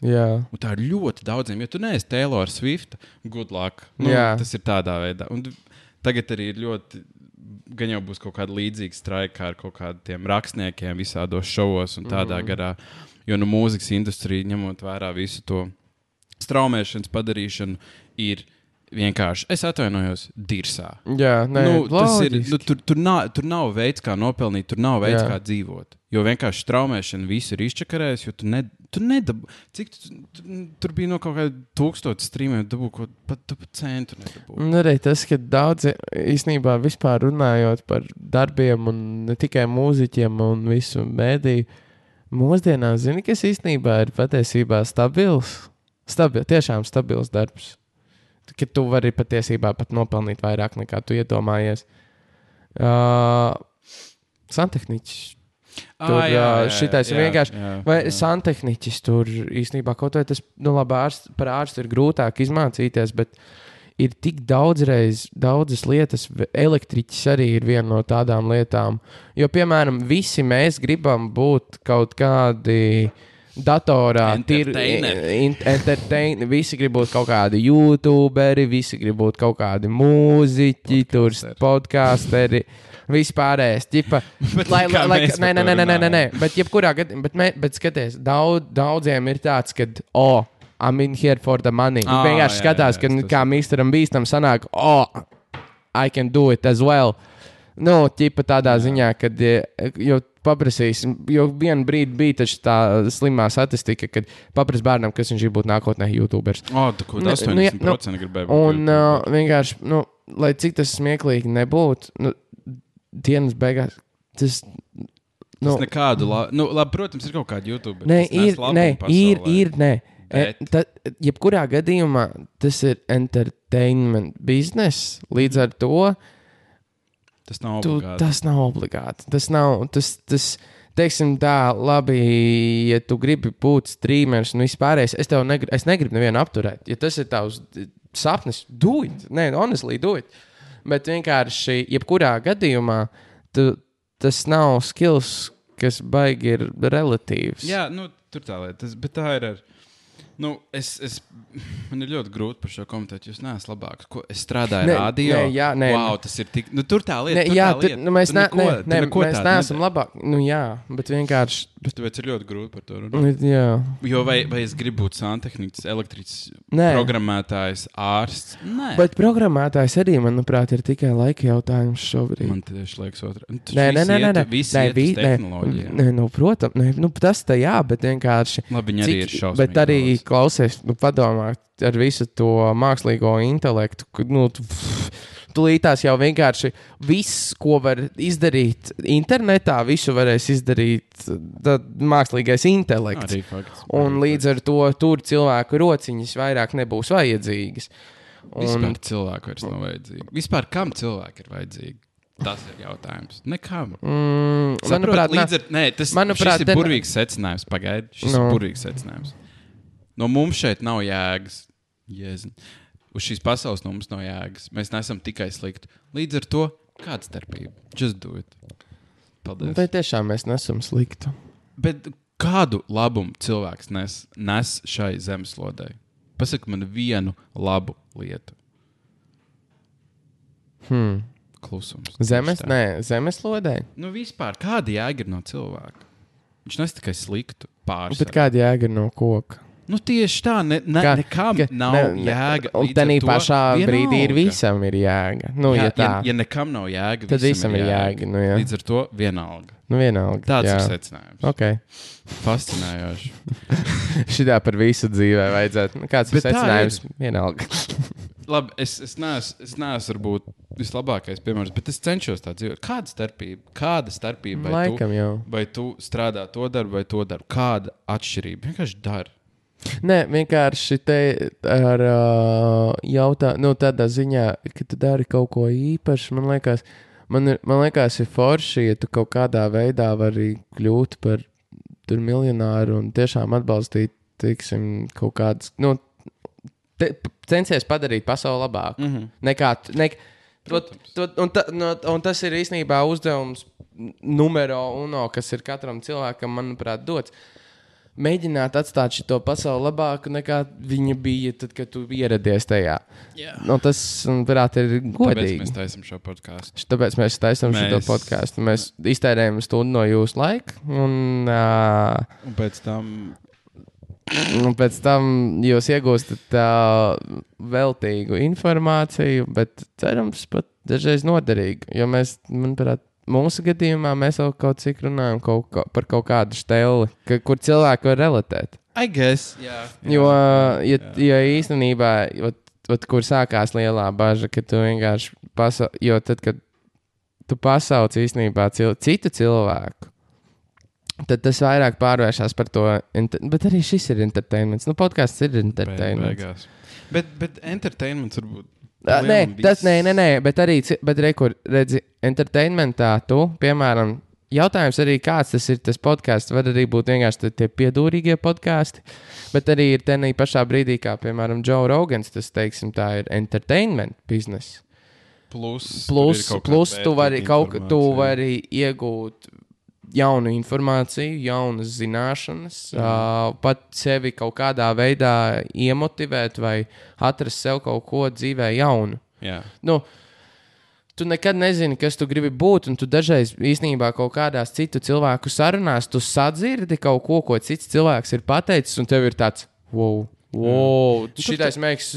Speaker 3: tā ir ļoti daudziem. Ja tu neesi Taylor Swift, good luck. Nu,
Speaker 1: Jā.
Speaker 3: tas ir tādā veidā. Un tagad arī ir ļoti. Gan jau būs kaut kāda līdzīga straika ar kaut kādiem rakstniekiem visādos šovos un tādā mm. garā. Jo nu, mūzikas industrija, ņemot vērā visu to straumēšanas padarīšanu, ir vienkārši, es atvainojos, dirsā.
Speaker 1: jā nē,
Speaker 3: nu, tas ir, nu, tur, tur, nav, tur nav veids, kā nopelnīt, tur nav veids, Jā. Kā dzīvot. Jo vienkārši traumēšana visu ir izčakarējusi, jo tu, ne, tu nedabūji. Cik tu, tu, tur bija no kaut kāda tūkstoša strīmiem, dabū kaut pat, pat centu.
Speaker 1: Un arī tas, ka daudzi īstenībā vispār runājot par darbiem, un ne tikai mūziķiem un visu mēdīju, mūsdienās, zini, kas īstenībā ir patiesībā stabils. Stabil, tiešām stabils darbs. Ka tu vari patiesībā pat nopelnīt vairāk nekā tu iedomājies. Uh, Santehniķis. Tur, ā, šitais ir vienkārši-
Speaker 3: jā,
Speaker 1: Vai
Speaker 3: jā.
Speaker 1: santehniķis tur īstenībā kaut vai tas, nu, labi, ārst, par ārstu ir grūtāk izmācīties, bet ir tik daudzreiz, daudzas lietas. Elektriķis arī ir viena no tādām lietām. Jo, piemēram, visi mēs gribam būt kaut kādi. Datorā ir
Speaker 3: Entertaineri.
Speaker 1: entertaineri. Visi grib būt kaut kādi youtuberi, visi grib būt kaut kādi mūziķi, tur
Speaker 3: Podcasteri.
Speaker 1: podkāsteri. Vispārējais.
Speaker 3: Bet
Speaker 1: lai, lai,
Speaker 3: mēs
Speaker 1: nē, nē, nē, nē, nē, nē,
Speaker 3: runājam?
Speaker 1: bet jebkurā gadījumā, bet, mē- bet skaties, daudz, daudziem ir tāds, ka, oh, I'm in here for the money. Viņi
Speaker 3: Ā,
Speaker 1: vienkārši
Speaker 3: jā,
Speaker 1: skatās,
Speaker 3: jā,
Speaker 1: ka,
Speaker 3: tas-
Speaker 1: kā Misteram Bīstam sanāk, oh, I can do it as well. Nu, ķipa tādā jā. ziņā, ka, jo paprasīs, jo vienā brīdī bija taču tā slimā statistika, kad paprasīs bērnam, kas viņš grib būt nākotnē, YouTubers.
Speaker 3: O, kaut
Speaker 1: Nu,
Speaker 3: 80%
Speaker 1: nu, jā, nu,
Speaker 3: gribēji būt.
Speaker 1: Un uh, vienkārši, nu, lai cik tas smieklīgi nebūtu, nu, dienas beigās tas. Nu,
Speaker 3: Tas nekādu, la... nu, labi, protams, ir kaut kāda YouTube.
Speaker 1: Nē, ir, nē, ir, ir, nē. E,
Speaker 3: Bet-
Speaker 1: Tad, jebkurā gadījumā, tas ir entertainment bizness. Līdz ar to
Speaker 3: Tas nav
Speaker 1: tu,
Speaker 3: obligāti.
Speaker 1: tas nav obligāti. Tas nav, tas, tas, teiksim, tā, labi, ja tu gribi būt streamers un vispārējais, es tev negribu, es negribu nevienu apturēt. Ja tas ir tavs sapnis, it. Nē, honestly, it. Bet vienkārši, jebkurā gadījumā, tu, tas nav skills, kas baigi ir relatīvs.
Speaker 3: Jā, nu, tur tā lieta. Tas, bet tā ir ar. Nu, es, es, man ir ļoti grūti par šo komentēt. Jūs neesat labāks. Ko, es strādāju
Speaker 1: Nē,
Speaker 3: radio.
Speaker 1: nē, jā, nē.
Speaker 3: wow, tas ir tik. Nu, tur tā lieta.
Speaker 1: Ne,
Speaker 3: tur
Speaker 1: jā,
Speaker 3: tā
Speaker 1: tur,
Speaker 3: lieta.
Speaker 1: nu, mēs,
Speaker 3: Tu
Speaker 1: ne,
Speaker 3: neko-
Speaker 1: ne, ne,
Speaker 3: neko
Speaker 1: mēs neesam labāki. Nu, jā, bet vienkārši.
Speaker 3: Bet Tāpēc ir ļoti grūti par to runāt.
Speaker 1: Jā.
Speaker 3: Jo vai, vai es gribu būt santehniķis, elektriķis,
Speaker 1: Nē.
Speaker 3: programmētājs, ārsts? Nē,
Speaker 1: Bet programmētājs arī, manuprāt, ir tikai laika jautājums šobrīd.
Speaker 3: man tieši liekas, otrā. Nu,
Speaker 1: Nē, nē, nē, nē, nē,
Speaker 3: visi
Speaker 1: nē, vi- nē, nē, nu, protams, nē, nu, tas tā jā, bet vienkārši.
Speaker 3: Labi, viņi arī ir šausmīgi.
Speaker 1: bet arī. Klausies, nu, padomā ar visu to mākslīgo intelektu. Nu, tu, Tūlītās jau vienkārši viss, ko var izdarīt internetā, visu varēs izdarīt tad, mākslīgais intelekts.
Speaker 3: Arī fakts.
Speaker 1: Un līdz ar to tur cilvēku rociņas vairāk nebūs vajadzīgas.
Speaker 3: Vispār
Speaker 1: Un,
Speaker 3: cilvēku vairs nav vajadzīgi. Vispār kam cilvēki ir vajadzīgi? Tas ir jautājums. Nekam.
Speaker 1: mm,
Speaker 3: Saprot,
Speaker 1: manuprāt,
Speaker 3: ar, nē, tas
Speaker 1: manuprāt,
Speaker 3: ir burvīgs secinājums. Pagaidiet, šis
Speaker 1: Nu.
Speaker 3: ir burvīgs secinājums. No mums šeit nav jēgas. Jēzin. Uz šīs pasaules no mums nav jēgas. Mēs neesam tikai slikti. Līdz ar to kāda starpība? Just do it. Paldies.
Speaker 1: vai tiešām mēs nesam slikti?
Speaker 3: Bet kādu labumu cilvēks nes, nes šai zemeslodei? Pasaka man vienu labu lietu.
Speaker 1: Hmm.
Speaker 3: Klusums.
Speaker 1: Zemes, nē, zemeslodē.
Speaker 3: Nu, vispār, kāda jēga ir no cilvēka? Viņš nes tikai sliktu pārspēju.
Speaker 1: Bet kāda jēga ir no koka?
Speaker 3: Nu, tieši tā, ne, ne,
Speaker 1: Kā-
Speaker 3: nekam
Speaker 1: ka-
Speaker 3: nav
Speaker 1: ne- ne-
Speaker 3: jēga.
Speaker 1: Un
Speaker 3: Līdz
Speaker 1: tā
Speaker 3: ar to
Speaker 1: pašā brīdī ir visam ir jēga. Nu,
Speaker 3: jā,
Speaker 1: ja tā,
Speaker 3: ja, ja nekam nav jēga,
Speaker 1: tad visam ir jēga. Nu, jā.
Speaker 3: Līdz ar to vienalga.
Speaker 1: nu vienalga.
Speaker 3: Tāds
Speaker 1: jā.
Speaker 3: ir secinājums.
Speaker 1: Okay.
Speaker 3: Fascinējoši.
Speaker 1: Šitā par visu dzīvē vajadzētu. Nu, kāds ir
Speaker 3: Bet tā
Speaker 1: secinājums? Vienalga.
Speaker 3: Labi, es, es neesmu, es neesmu varbūt vislabākais piemērs, bet es cenšos tā dzīvot. Kāda starpība? Kāda starpība? Vai tu,
Speaker 1: Laikam jau.
Speaker 3: vai tu strādā to darbu, vai to darbu? Kāda atšķirība? Vienkārši dari.
Speaker 1: Nē, vienkārši te ar uh, jautājumu, nu, tādā ziņā, ka tu dari kaut ko īpašu. Man liekas, man, ir, man liekas, ir forši, ja tu kaut kādā veidā vari kļūt par tur miljonāru un tiešām atbalstīt, teiksim, kaut kādas, nu, te, censies padarīt pasauli labāku.
Speaker 3: Mm -hmm.
Speaker 1: Nekā, ne, to, to, un, ta, no, un tas ir īstenībā uzdevums numero uno, kas ir katram cilvēkam, manuprāt, dots. Mēģināt atstāt šo pasauli labāku nekā viņa bija tad, kad tu ieradies tajā.
Speaker 3: Jā.
Speaker 1: Nu, tas, manuprāt, ir
Speaker 3: Tāpēc
Speaker 1: godīgi.
Speaker 3: mēs taisām šo podkāstu.
Speaker 1: Tāpēc mēs taisām šo
Speaker 3: Mēs-
Speaker 1: podkāstu. Mēs iztērējam stundu no jūsu laika, un, uh,
Speaker 3: Un pēc tam
Speaker 1: un pēc tam jūs iegūstat uh, veltīgu informāciju, bet cerams, pat dažreiz noderīgu. Jo mēs, manuprāt, mūsu gadījumā mēs jau kaut cik runājam kaut, ko- par kaut kādu steli, ka, kur cilvēki var relatēt.
Speaker 3: I guess. Jā,
Speaker 1: Jo, ja, ja īstenībā, ot, ot, kur sākās lielā bažas, ka tu vienkārši pasauc, jo tad, kad tu pasauc īstenībā cil, citu cilvēku, tad tas vairāk pārvēršas par to. Bet arī šis ir entertainments. Nu, podkāsts ir entertainments.
Speaker 3: Beigās. Bet, bet entertainments varbūt.
Speaker 1: Ā, Nē, tas nē, nē, nē, bet arī, bet re, kur redzi, entertainmentā tu, piemēram, jautājums arī, kāds tas ir tas podkāsts. Var arī būt vienkārši tie- piedūrīgie podkāsti, bet arī ir tenī pašā brīdī, kā piemēram Joe Rogans, tas, teiksim, tā ir entertainment biznesa.
Speaker 3: Plus,
Speaker 1: Plus, plus tu vari, kaut, tu
Speaker 3: informācija.
Speaker 1: vari iegūt jaunu informāciju, jaunas zināšanas, uh, pat sevi kaut kādā veidā iemotivēt vai atrast sev kaut ko dzīvē jaunu.
Speaker 3: Jā.
Speaker 1: Nu, tu nekad nezini, kas tu gribi būt, un tu dažreiz īstenībā kaut kādās citu cilvēku sarunās tu sadzirdi kaut ko, ko cits cilvēks ir pateicis, un tev ir tāds, wow. Wow, šitais makes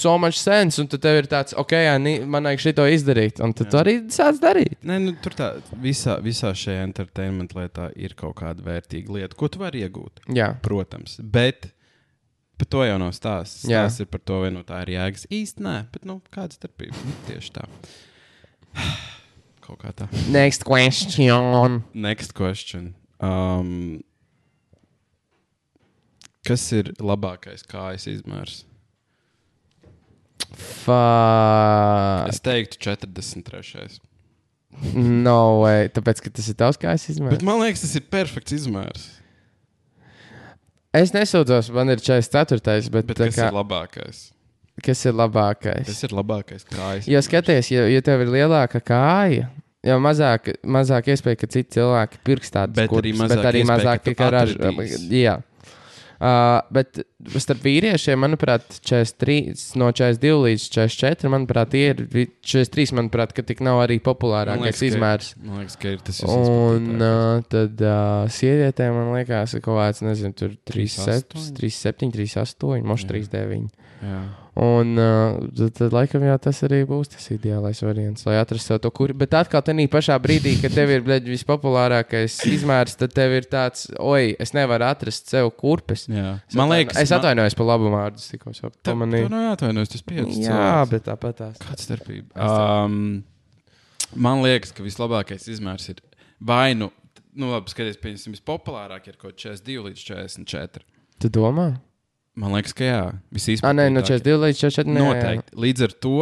Speaker 1: so much sense, un tad tev ir tāds, ok, man vajag šito izdarīt, un tad tu arī sāc darīt.
Speaker 3: Nē, nu, tur tā visā, visā šajā entertainment lietā ir kaut kāda vērtīga lieta, ko tu vari iegūt.
Speaker 1: Jā,
Speaker 3: Protams, bet par to jau nav stāsts. Tas ir par to, vai no tā ir jēgas. Īsti nē, bet nu, kāda starpība? Nu, tieši tā. Kaut kā tā.
Speaker 1: next question.
Speaker 3: Next question. Um, kas ir labākais kājas izmērs?
Speaker 1: Fuck.
Speaker 3: Es teiktu, 43.
Speaker 1: No way, tāpēc, ka tas ir tavs kājas
Speaker 3: Bet
Speaker 1: izmērs.
Speaker 3: man liekas, tas ir perfekts izmērs.
Speaker 1: Es nesūdzos, man ir 44, bet,
Speaker 3: Bet
Speaker 1: bet
Speaker 3: kas
Speaker 1: kā,
Speaker 3: ir labākais?
Speaker 1: kas ir labākais?
Speaker 3: Tas ir labākais kājas.
Speaker 1: Ja skaties, ja, ja tev ir lielāka kāja, jau mazāk, mazāk iespēja, ka citi cilvēki pirks tādas
Speaker 3: Bet arī mazāk
Speaker 1: bet arī mazāk
Speaker 3: tu
Speaker 1: tikai
Speaker 3: atradīsi.
Speaker 1: Jā. Uh, bet starp vīriešiem, manuprāt, 43, no 42 līdz 44, manuprāt, ir vi- 43, manuprāt, ka tik nav arī populārākais
Speaker 3: ka-
Speaker 1: izmērs.
Speaker 3: Man liekas, ka ir tas
Speaker 1: Un
Speaker 3: izplatītākais.
Speaker 1: uh, tad uh, sievietēm, man liekas, ir kaut kāds, nezinu, tur 37,
Speaker 3: 38.
Speaker 1: 37, 38, moš
Speaker 3: Jā.
Speaker 1: 39.
Speaker 3: Jā.
Speaker 1: Un uh, tad, tad, laikam, jā, tas arī būs tas ideālais variants, lai atrastu to kuri. Bet atkal, tajā pašā brīdī, kad tev ir bleģ, vispopulārākais izmērs, tad tev ir tāds, oi, es nevaru atrast sev kurpes.
Speaker 3: Jā.
Speaker 1: Es
Speaker 3: Man liekas,
Speaker 1: es atvainojos par labu vārdu, es tikko
Speaker 3: Tev
Speaker 1: pamanīju.
Speaker 3: nav jāatvainojas, tas piecas.
Speaker 1: Jā, bet tāpat tās.
Speaker 3: Kāda starpība? Um, man liekas, ka vislabākais izmērs ir vai nu, nu labi, skaties, pieņemsim, vispopulārāk ir kaut 42 līdz 44.
Speaker 1: Tu domā?
Speaker 3: Man liekas, ka jā.
Speaker 1: Ah, nē, no 42 līdz 44. nē, jā.
Speaker 3: Noteikti. Līdz ar to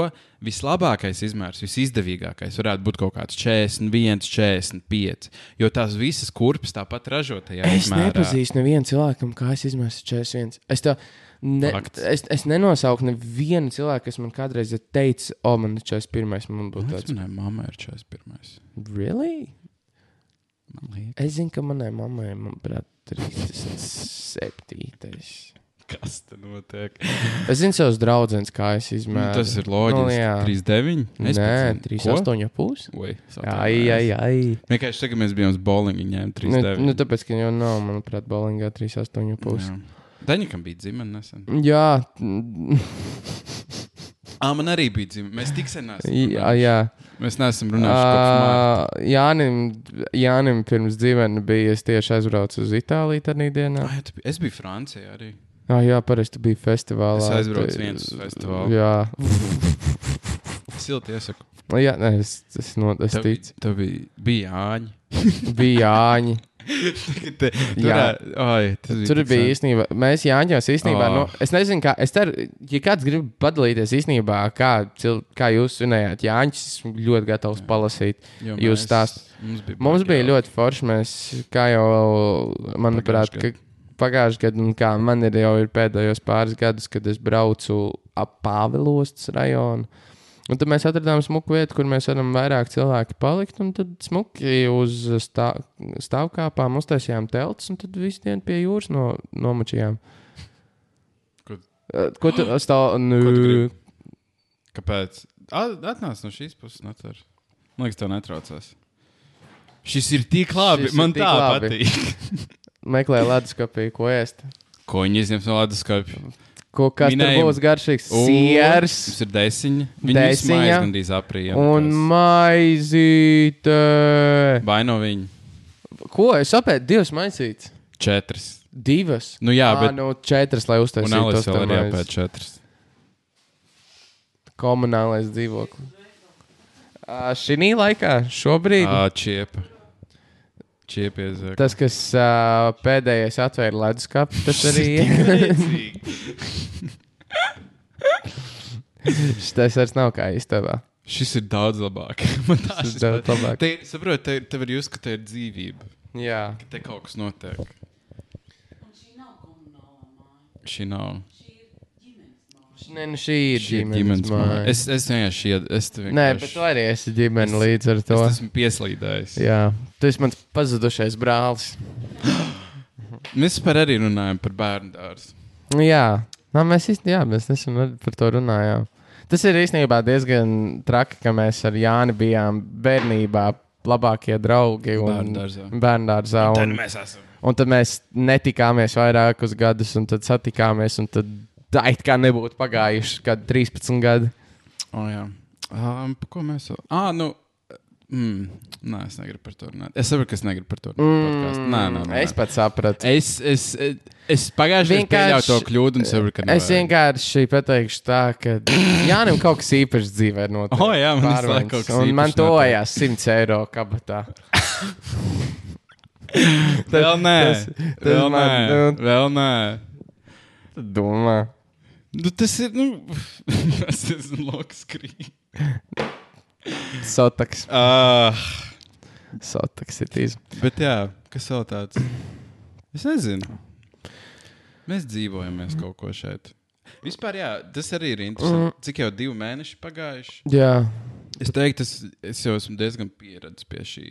Speaker 3: vislabākais izmērs, visizdevīgākais varētu būt kaut kāds 41, 45. Jo tās visas kurpes tāpat ražotajā
Speaker 1: Es
Speaker 3: izmērā.
Speaker 1: nepazīstu nevienu cilvēku, kā es izmēru 41. Es, tev, ne,
Speaker 3: Fakts.
Speaker 1: es, es nenosaucu nevienu cilvēku, kas man kādreiz ir teicis, o, man ir 41. Man būtu tāds,
Speaker 3: manai mammai ir 41.
Speaker 1: really? Es zinu, ka manai mammai, manuprāt, 37.
Speaker 3: Kas te notiek?
Speaker 1: Es zinu savus draugus, kā es
Speaker 3: Nu,
Speaker 1: izmēru.
Speaker 3: tas ir loģiski.
Speaker 1: Nu, jā.
Speaker 3: 39.
Speaker 1: Nē, 38,5.
Speaker 3: Oi,
Speaker 1: Ai, ai, ai.
Speaker 3: Vienkārši tagad mēs bijām uz bowlingu, ņēmām
Speaker 1: Nu,
Speaker 3: 39.
Speaker 1: nu, tāpēc, ka jau nav, manuprāt, balingā 38,5.
Speaker 3: Jā. Daņikam bija dzimta nesen.
Speaker 1: Jā,
Speaker 3: Ah, man arī bija dzimta. Mēs tik sen neesam.
Speaker 1: jā, jā.
Speaker 3: Mēs neesam runājuši.
Speaker 1: Uh, Jānim, Jānim pirms dzīvēm bija es tieši aizbraucu uz Itāliju tādā dienā.
Speaker 3: Jā, Es biju Francijā arī.
Speaker 1: Ah, jā, parasti bija festivālā.
Speaker 3: Es aizbraucu
Speaker 1: Te-
Speaker 3: viens uz festivālu.
Speaker 1: Jā,
Speaker 3: Silti iesaku.
Speaker 1: jā nē, es, es, no, es
Speaker 3: Tev,
Speaker 1: ticu.
Speaker 3: tev bija, bija Jāņi.
Speaker 1: Bija Jāņi.
Speaker 3: Te,
Speaker 1: Jā.
Speaker 3: turā- Ai, tas bija
Speaker 1: Tur bija īstenībā, mēs Jāņos īstenībā,
Speaker 3: Oh.
Speaker 1: no, es nezinu, kā, es ceru, ja kāds grib padalīties īstenībā, kā, cil, kā jūs svinējāt Jāņus, esmu ļoti gatavs palasīt.
Speaker 3: Jo
Speaker 1: jūs
Speaker 3: mēs-
Speaker 1: stāst-
Speaker 3: Mums bija,
Speaker 1: Mums bija
Speaker 3: jauki.
Speaker 1: ļoti forši. Mēs, kā jau, manuprāt, ka pagājušajā gadā, un kā man ir jau ir pēdējos pāris gadus, kad es braucu ap Pāvilostas rajonu. Un tad mēs atradām smuku vietu, kur mēs varam vairāk cilvēku palikt. Un tad smuki uz stā, stāvkāpām uztaisījām telts, un tad visu dienu pie jūras no, nomačījām.
Speaker 3: Ko-
Speaker 1: Eh, Ko tu stāv?
Speaker 3: Ko tu
Speaker 1: Nu,
Speaker 3: gribi? Kāpēc? Atnāc no šīs puses, Nacer. Man liekas, tev netraucās. Šis ir tik labi.
Speaker 1: Šis
Speaker 3: Man tā
Speaker 1: labi.
Speaker 3: patīk.
Speaker 1: meklē leduskapī, ko ēst.
Speaker 3: Ko viņi izņems no leduskapja?
Speaker 1: Ko, kas
Speaker 3: Minējam.
Speaker 1: tur būs garšīgs? Siers.
Speaker 3: Mums ir desiņa.
Speaker 1: Desiņa.
Speaker 3: ir gandrīz aprīļā.
Speaker 1: Un maizīte.
Speaker 3: Vai no viņa?
Speaker 1: Ko? Es saprotu, divas maisītes.
Speaker 3: Četras.
Speaker 1: Divas.
Speaker 3: Nu jā,
Speaker 1: Ā,
Speaker 3: bet.
Speaker 1: nu, četras, lai
Speaker 3: Un
Speaker 1: uztaisītu
Speaker 3: Alis
Speaker 1: tos
Speaker 3: vēl apēd
Speaker 1: aiz-
Speaker 3: četras.
Speaker 1: komunālais dzīvoklis. Šī laikā, šobrīd,
Speaker 3: Ā, čiepa. Čiepies.
Speaker 1: tas, kas ā, pēdējais atvēra leduskapu, tas arī tas vairs nav kā istabā.
Speaker 3: Šis ir daudz labāk. Man
Speaker 1: Tas
Speaker 3: šis
Speaker 1: ir daudz labāk.
Speaker 3: Te, saprot, te, tev ir jūs, ka te ir dzīvība.
Speaker 1: Jā,
Speaker 3: Ka te kaut kas notiek.
Speaker 4: Šī nav komunālā māja.
Speaker 3: Šī nav.
Speaker 1: Nē, nu šī ir
Speaker 3: Šī
Speaker 1: ģimenes
Speaker 3: ģimenes
Speaker 1: māja.
Speaker 3: māja. Es, es vienkārši ied, es te
Speaker 1: Nē,
Speaker 3: vienkārši-
Speaker 1: bet tu arī esi ģimene līdz ar to.
Speaker 3: Es esmu pieslīdējis.
Speaker 1: Jā, tu esi mans pazudušais brālis.
Speaker 3: Mēs par arī runājam par bērnu dārzu.
Speaker 1: Nu, Jā, Nā, mēs īstenībā jā, mēs nesen ar- par to runājām. Tas ir īstenībā diezgan traki, ka mēs ar Jāni bijām bērnībā labākie draugi un
Speaker 3: Bērndārzā.
Speaker 1: bērndārzā. Un,
Speaker 3: mēs esam.
Speaker 1: un tad mēs netikāmies vairākus gadus, un tad satikāmies, un tad tā it kā nebūtu pagājuši kādi 13 gadi.
Speaker 3: O, jā. Um, ko mēs vēl? Ah, nu. Mm, nē, es negribu par to runāt. Es saprotu, ka es negribu par to runāt. Mm, nē, nē, nē.
Speaker 1: Es pats sapratu.
Speaker 3: Es, es, es pagājušajā gadā pieļāvu to kļūdu un saprotu, ka
Speaker 1: Es vienkārši pateikšu tā, ka Jānis kaut kas īpašs dzīvē ir noticis.
Speaker 3: O, jā, man laiku kaut kas
Speaker 1: Un man
Speaker 3: īpašs
Speaker 1: tojās 100 eiro kabatā.
Speaker 3: Vēl nē,
Speaker 1: tas- tas
Speaker 3: vēl
Speaker 1: man,
Speaker 3: nē,
Speaker 1: nu-
Speaker 3: vēl nē.
Speaker 1: Tad Domā.
Speaker 3: Nu, tas ir, nu, tas ir loks krīt.
Speaker 1: Sotaks.
Speaker 3: Uh,
Speaker 1: Sotaks ir tīs.
Speaker 3: bet jā, kas vēl tāds? Es nezinu. Mēs dzīvojamies kaut ko šeit. Vispār, jā, tas arī ir interesanti. Cik jau divi mēneši pagājuši?
Speaker 1: Jā.
Speaker 3: Es teiktu, es, es jau esmu diezgan pieredzējis pie šī.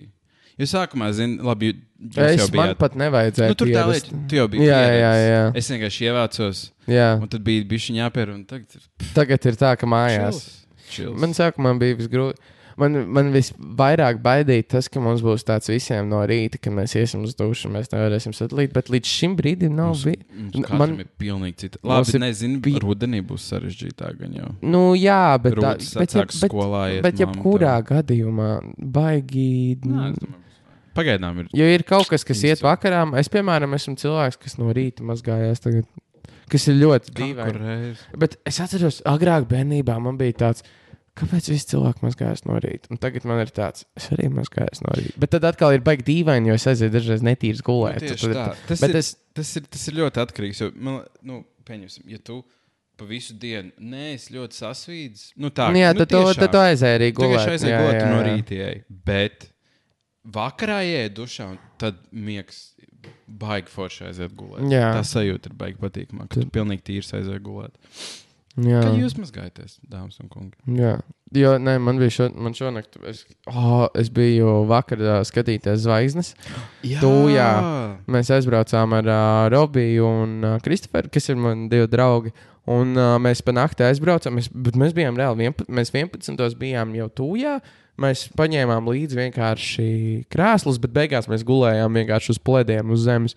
Speaker 3: Jo sākumā, zini, labi,
Speaker 1: Es
Speaker 3: jau bijāt.
Speaker 1: pat nevajadzēja.
Speaker 3: Nu, tur tā lieta, tu jau biji.
Speaker 1: Jā, jā,
Speaker 3: pieredzis.
Speaker 1: jā.
Speaker 3: Es vienkārši ievācos,
Speaker 1: jā.
Speaker 3: un tad bija bijusi jāpēr, tagad ir
Speaker 1: Tagad ir tā, ka mājās.
Speaker 3: čils.
Speaker 1: Man sākumā bija visgrūtāk. Man, man visvairāk baidīja tas, ka mums būs tāds visiem no rīta, kad mēs iesim uz dušu, un mēs nevarēsim sadalīt. Bet līdz šim brīdim nav bijis. Man-
Speaker 3: ir pilnīgi cita. Labi,
Speaker 1: ir
Speaker 3: nezinu,
Speaker 1: bij-
Speaker 3: rudenī būs sarežģītāk. jau.
Speaker 1: Nu, jā, bet tā
Speaker 3: Rūtas
Speaker 1: bet, ja, bet, bet jebkurā gadījumā baigi.
Speaker 3: Nā, domāju. Pagaidām ir.
Speaker 1: Jo ir kaut kas, kas iet vakarā. Es, piemēram, esmu cilvēks, kas no rīta mazgājās tagad. Kas ir ļoti dīvaini. Bet es atceros, agrāk bērnībā man bija tāds, kāpēc visi cilvēki mazgājas no rīta. Un tagad man ir tāds, es arī mazgājos no rīta. Bet tad atkal ir baigi dīvaini, jo es aizēju dažreiz netīrs gulēt.
Speaker 3: Nu,
Speaker 1: Tad
Speaker 3: tā. Tas, ir,
Speaker 1: es-
Speaker 3: tas, ir, tas ir ļoti atkarīgs. Jo, man, nu, pieņemsim, ja tu pa visu dienu neesi ļoti sasvīdis, nu tā
Speaker 1: jā,
Speaker 3: nu,
Speaker 1: tad, to, tad tu aizēji arī
Speaker 3: Tu vienkārši
Speaker 1: gulēt.
Speaker 3: aizēji
Speaker 1: Jā,
Speaker 3: gulēt
Speaker 1: jā,
Speaker 3: un no
Speaker 1: jā.
Speaker 3: rīta. Bet vakarā ej dušā, un tad miegs baigi forši aiziet gulēt.
Speaker 1: Jā.
Speaker 3: Tā sajūta ir baigi patīkama, ka tu pilnīgi tīrs aiziet gulēt.
Speaker 1: Jā.
Speaker 3: Kā jūs mazgājaties, dāmas un kungi?
Speaker 1: Jā, jo nē, man bija šo, man šonakt, es, oh, es biju vakar ā, skatīties zvaigznes.
Speaker 3: Jā,
Speaker 1: Tu, jā. Mēs aizbraucām ar uh, Robiju un uh, Kristoferu, kas ir mani divi draugi. Un uh, mēs pa nakti aizbraucām, mēs, bet mēs bijām reāli 11. Mēs 11. bijām jau tūjā. Mēs paņēmām līdzi vienkārši krēslus, bet beigās mēs gulējām vienkārši uz plēdiem uz zemes.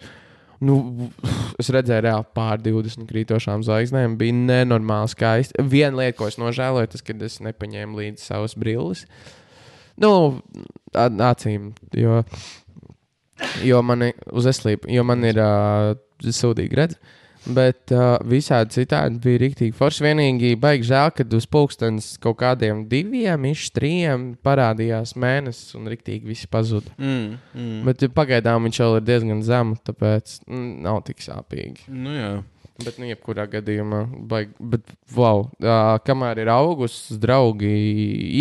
Speaker 1: Nu, es redzēju, reāli pār 20 krītošām zvaigznēm. Bija nenormāli skaisti. Viena lieta, ko es nožēloju, tas, ka es nepaņēmu līdzi savas brilles. Nu, acīm, jo, jo man ir uz eslību, jo man ir uh, sūdīgi redz. Bet uh, visādi citādi bija rīktīgi forši. Vienīgi baigi žēl, kad uz pulkstenes kaut kādiem diviem, iš trim parādījās mēnesis un rīktīgi viss pazuda.
Speaker 3: Mm, mm.
Speaker 1: Bet ja pagaidām viņš vēl ir diezgan zems, tāpēc mm, nav tik sāpīgi.
Speaker 3: Nu, jā.
Speaker 1: Bet, nu, jebkurā gadījumā, baigi. Bet, wow, uh, kamēr ir augusts, draugi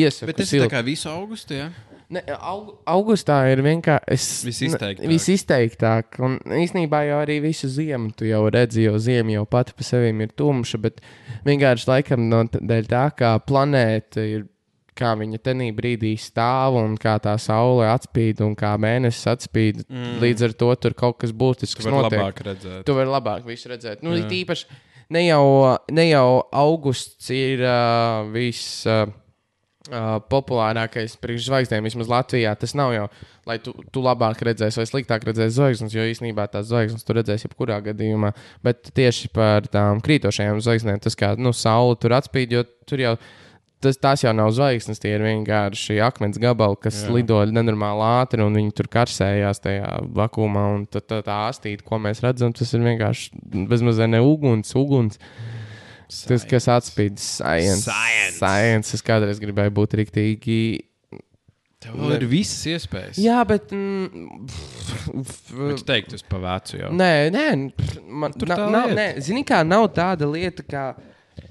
Speaker 1: iesaka.
Speaker 3: Bet tas ir tā kā visu augustu, jā?
Speaker 1: Ne, aug, augustā ir vienkārši
Speaker 3: Visizteiktāk.
Speaker 1: visizteiktāk. Un īsnībā jau arī visu ziemu tu jau redzi, jo ziema jau pati par sevi ir tumša. Bet vienkārši laikam no dēļ tā, kā planēta ir, kā viņa tenī brīdī stāv un kā tā saule atspīd un kā mēnesis atspīd. Mm. Līdz ar to tur kaut kas būtisks
Speaker 3: Tu
Speaker 1: notiek.
Speaker 3: labāk redzēt.
Speaker 1: Tu vari labāk visu redzēt. Nu, īpaši ne jau, ne jau augusts ir uh, viss. Uh, Uh, populārākais priekšzvaigznēm, vismaz Latvijā, tas nav jau, lai tu, tu labāk redzēsi vai sliktāk redzēsi zvaigznes, jo īsnībā tās zvaigznes tu redzēsi jebkurā gadījumā. Bet tieši par tām krītošajām zvaigznēm, tas kā nu, saule tur atspīd, jo tur jau tas, tās jau nav zvaigznes, tie ir vienkārši akmens gabali, kas
Speaker 3: Jā.
Speaker 1: Lido nenormāli ātri un viņi tur karsējās tajā vakumā. Un tad tā, tā astīte, ko mēs redzam, tas ir vienkārši bezmazliet ne uguns, uguns. Tas, kas atspīd science.
Speaker 3: Science.
Speaker 1: science. Es kādreiz gribēju būt rīktīgi.
Speaker 3: Tev vēl ir visas iespējas.
Speaker 1: Jā, bet. Mm,
Speaker 3: tu teiktu, tas pa vecu jau.
Speaker 1: nē, nē, man
Speaker 3: Tur
Speaker 1: nav.
Speaker 3: lieta.
Speaker 1: Nē, zini, kā nav tāda lieta, kā.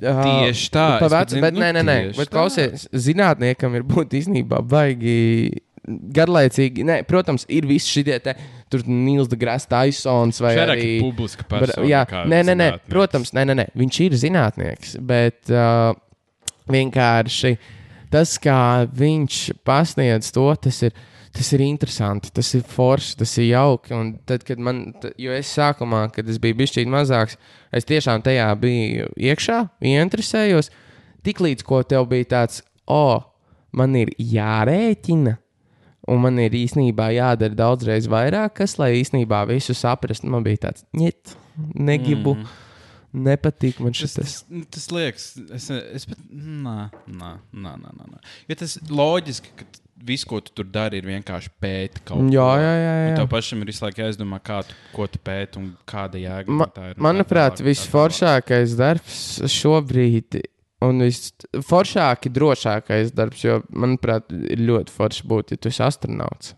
Speaker 1: Uh,
Speaker 3: Tieši tā,
Speaker 1: Pa
Speaker 3: es pat
Speaker 1: vecu,
Speaker 3: zinu,
Speaker 1: bet
Speaker 3: nu,
Speaker 1: nē, nē, nē. Bet klausies, zinātniekam ir būt īstenībā baigi. Garlaicīgi, nē, protams, ir visi šie te tur Nils Degrāts, Taisons vai arī
Speaker 3: publiska persona.
Speaker 1: Jā, nē, nē, nē, protams, nē, nē, nē, viņš ir zinātnieks, bet uh, vienkārši tas, kā viņš pasniedz to, tas ir. Tas ir interesanti, tas ir forši, tas ir jauki. Un tad, kad man, jo es sākumā, kad es biju bijis mazāks, es tiešām tajā biju iekšā, ieinteresējos. Tiklīdz ko tev bija tāds, o, oh, man ir jārēķina, un man ir īstenībā jādara daudzreiz vairāk, kas, lai īstenībā visu saprastu, man bija tāds, ņet, negribu, mm. nepatīk man
Speaker 3: Tas,
Speaker 1: šis.
Speaker 3: tas, nu, tas liekas, es, es pat. Nā, nā, nā. nā. Jo tas loģiski, ka viss, ko tu tur dari, ir vienkārši pētīt kaut
Speaker 1: Jā,
Speaker 3: ko.
Speaker 1: jā, jā,
Speaker 3: Un
Speaker 1: jā.
Speaker 3: tev pašam ir visu laiku jāizdomā, kā tu, ko tu pēti un kāda jēga
Speaker 1: Ma,
Speaker 3: tā ir.
Speaker 1: manuprāt, visforšākais darbs šobrīd. Un visforšākais, drošākais darbs, jo, manuprāt, ir ļoti forši būt, ja tu esi astronauts.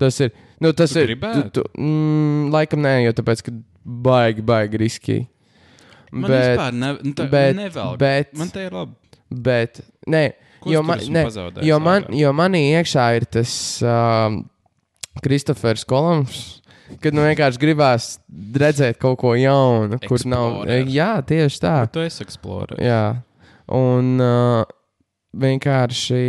Speaker 1: Tas ir. Nu, tas
Speaker 3: Tu
Speaker 1: ir.
Speaker 3: gribētu?
Speaker 1: Tu, tu, mm, laikam nē, jo tāpēc, ka baigi, baigi riski.
Speaker 3: tālāk. Man vispār ne, nu, tā,
Speaker 1: bet-
Speaker 3: nevelk.
Speaker 1: bet-
Speaker 3: man te ir labi.
Speaker 1: Bet, nē,
Speaker 3: Ko
Speaker 1: jo man, ne, jo, man, jo manī iekšā ir tas um, Kristofers Kolums. Kad nu vienkārši gribās redzēt kaut ko jaunu, kur nav.
Speaker 3: Explorer.
Speaker 1: Jā, tieši tā.
Speaker 3: Bet tu esi eksplorers.
Speaker 1: Un uh, vienkārši,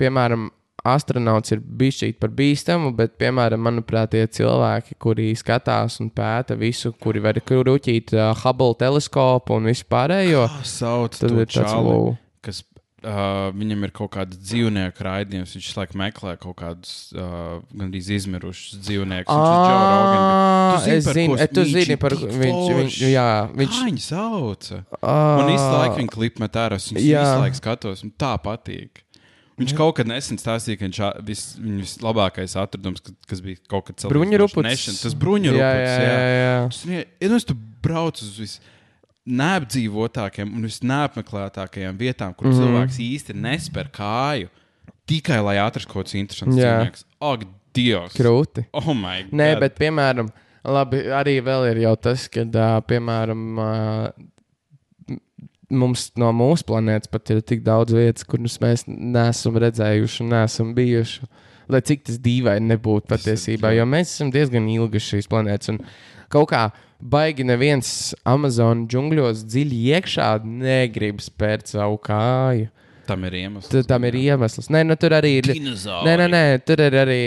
Speaker 1: piemēram, astronauts ir bijis par bīstamu, bet, piemēram, manuprāt, tie cilvēki, kuri skatās un pēta visu, kuri var kruķīt uh, Hubble teleskopu un visu pārējo,
Speaker 3: Kā sauc
Speaker 1: tad
Speaker 3: to
Speaker 1: ir tāds wow.
Speaker 3: kas uh, viņam ir kaut kāds dzīvnieku raidījums. Viņš laikam meklē kaut kādus uh, gandrīz izmirušus dzīvniekus.
Speaker 1: Ah, es
Speaker 3: par
Speaker 1: zinu,
Speaker 3: ko
Speaker 1: e, tu zini par
Speaker 3: tik
Speaker 1: viņš, jā, viņš,
Speaker 3: Kā viņi sauca?
Speaker 1: Ah.
Speaker 3: Man visu laiku viņa klipa met ārā. Es viņu
Speaker 1: Jā.
Speaker 3: visu laiku skatos, un tā patīk. Viņš kaut kad nesen stāstīja, ka viņš vis, viņa vislabākais atradums, ka- kas bija kaut kad celties
Speaker 1: Bruņurupucis.
Speaker 3: Tas bruņurupucis.
Speaker 1: Jā, jā, jā, jā.
Speaker 3: Tas ir- Iedomājieties, tu brauc uz vis neapdzīvotākajām un visneapmeklētākajām vietām, kur mm. -hmm. cilvēks īsti nesper kāju, tikai lai atrastu kaut kāds interesants
Speaker 1: Jā.
Speaker 3: Ak, Dievs!
Speaker 1: krūti.
Speaker 3: Oh, my God!
Speaker 1: Nē, bet, piemēram, labi, arī vēl ir jau tas, ka, uh, piemēram, uh, mums no mūsu planētas pat ir tik daudz vietas, kuras mēs neesam redzējuši un neesam bijuši. Lai cik tas dīvaini nebūtu patiesībā, jo mēs esam diezgan ilgi šīs planētas. Un kaut kā baigi neviens Amazon džungļos dziļi iekšā negrib spērt savu kāju.
Speaker 3: tam ir iemesls.
Speaker 1: Tad tam ir iemesls. Nē, nu, tur arī ir.
Speaker 3: Dinozauri.
Speaker 1: Nē, nē, nē, tur ir arī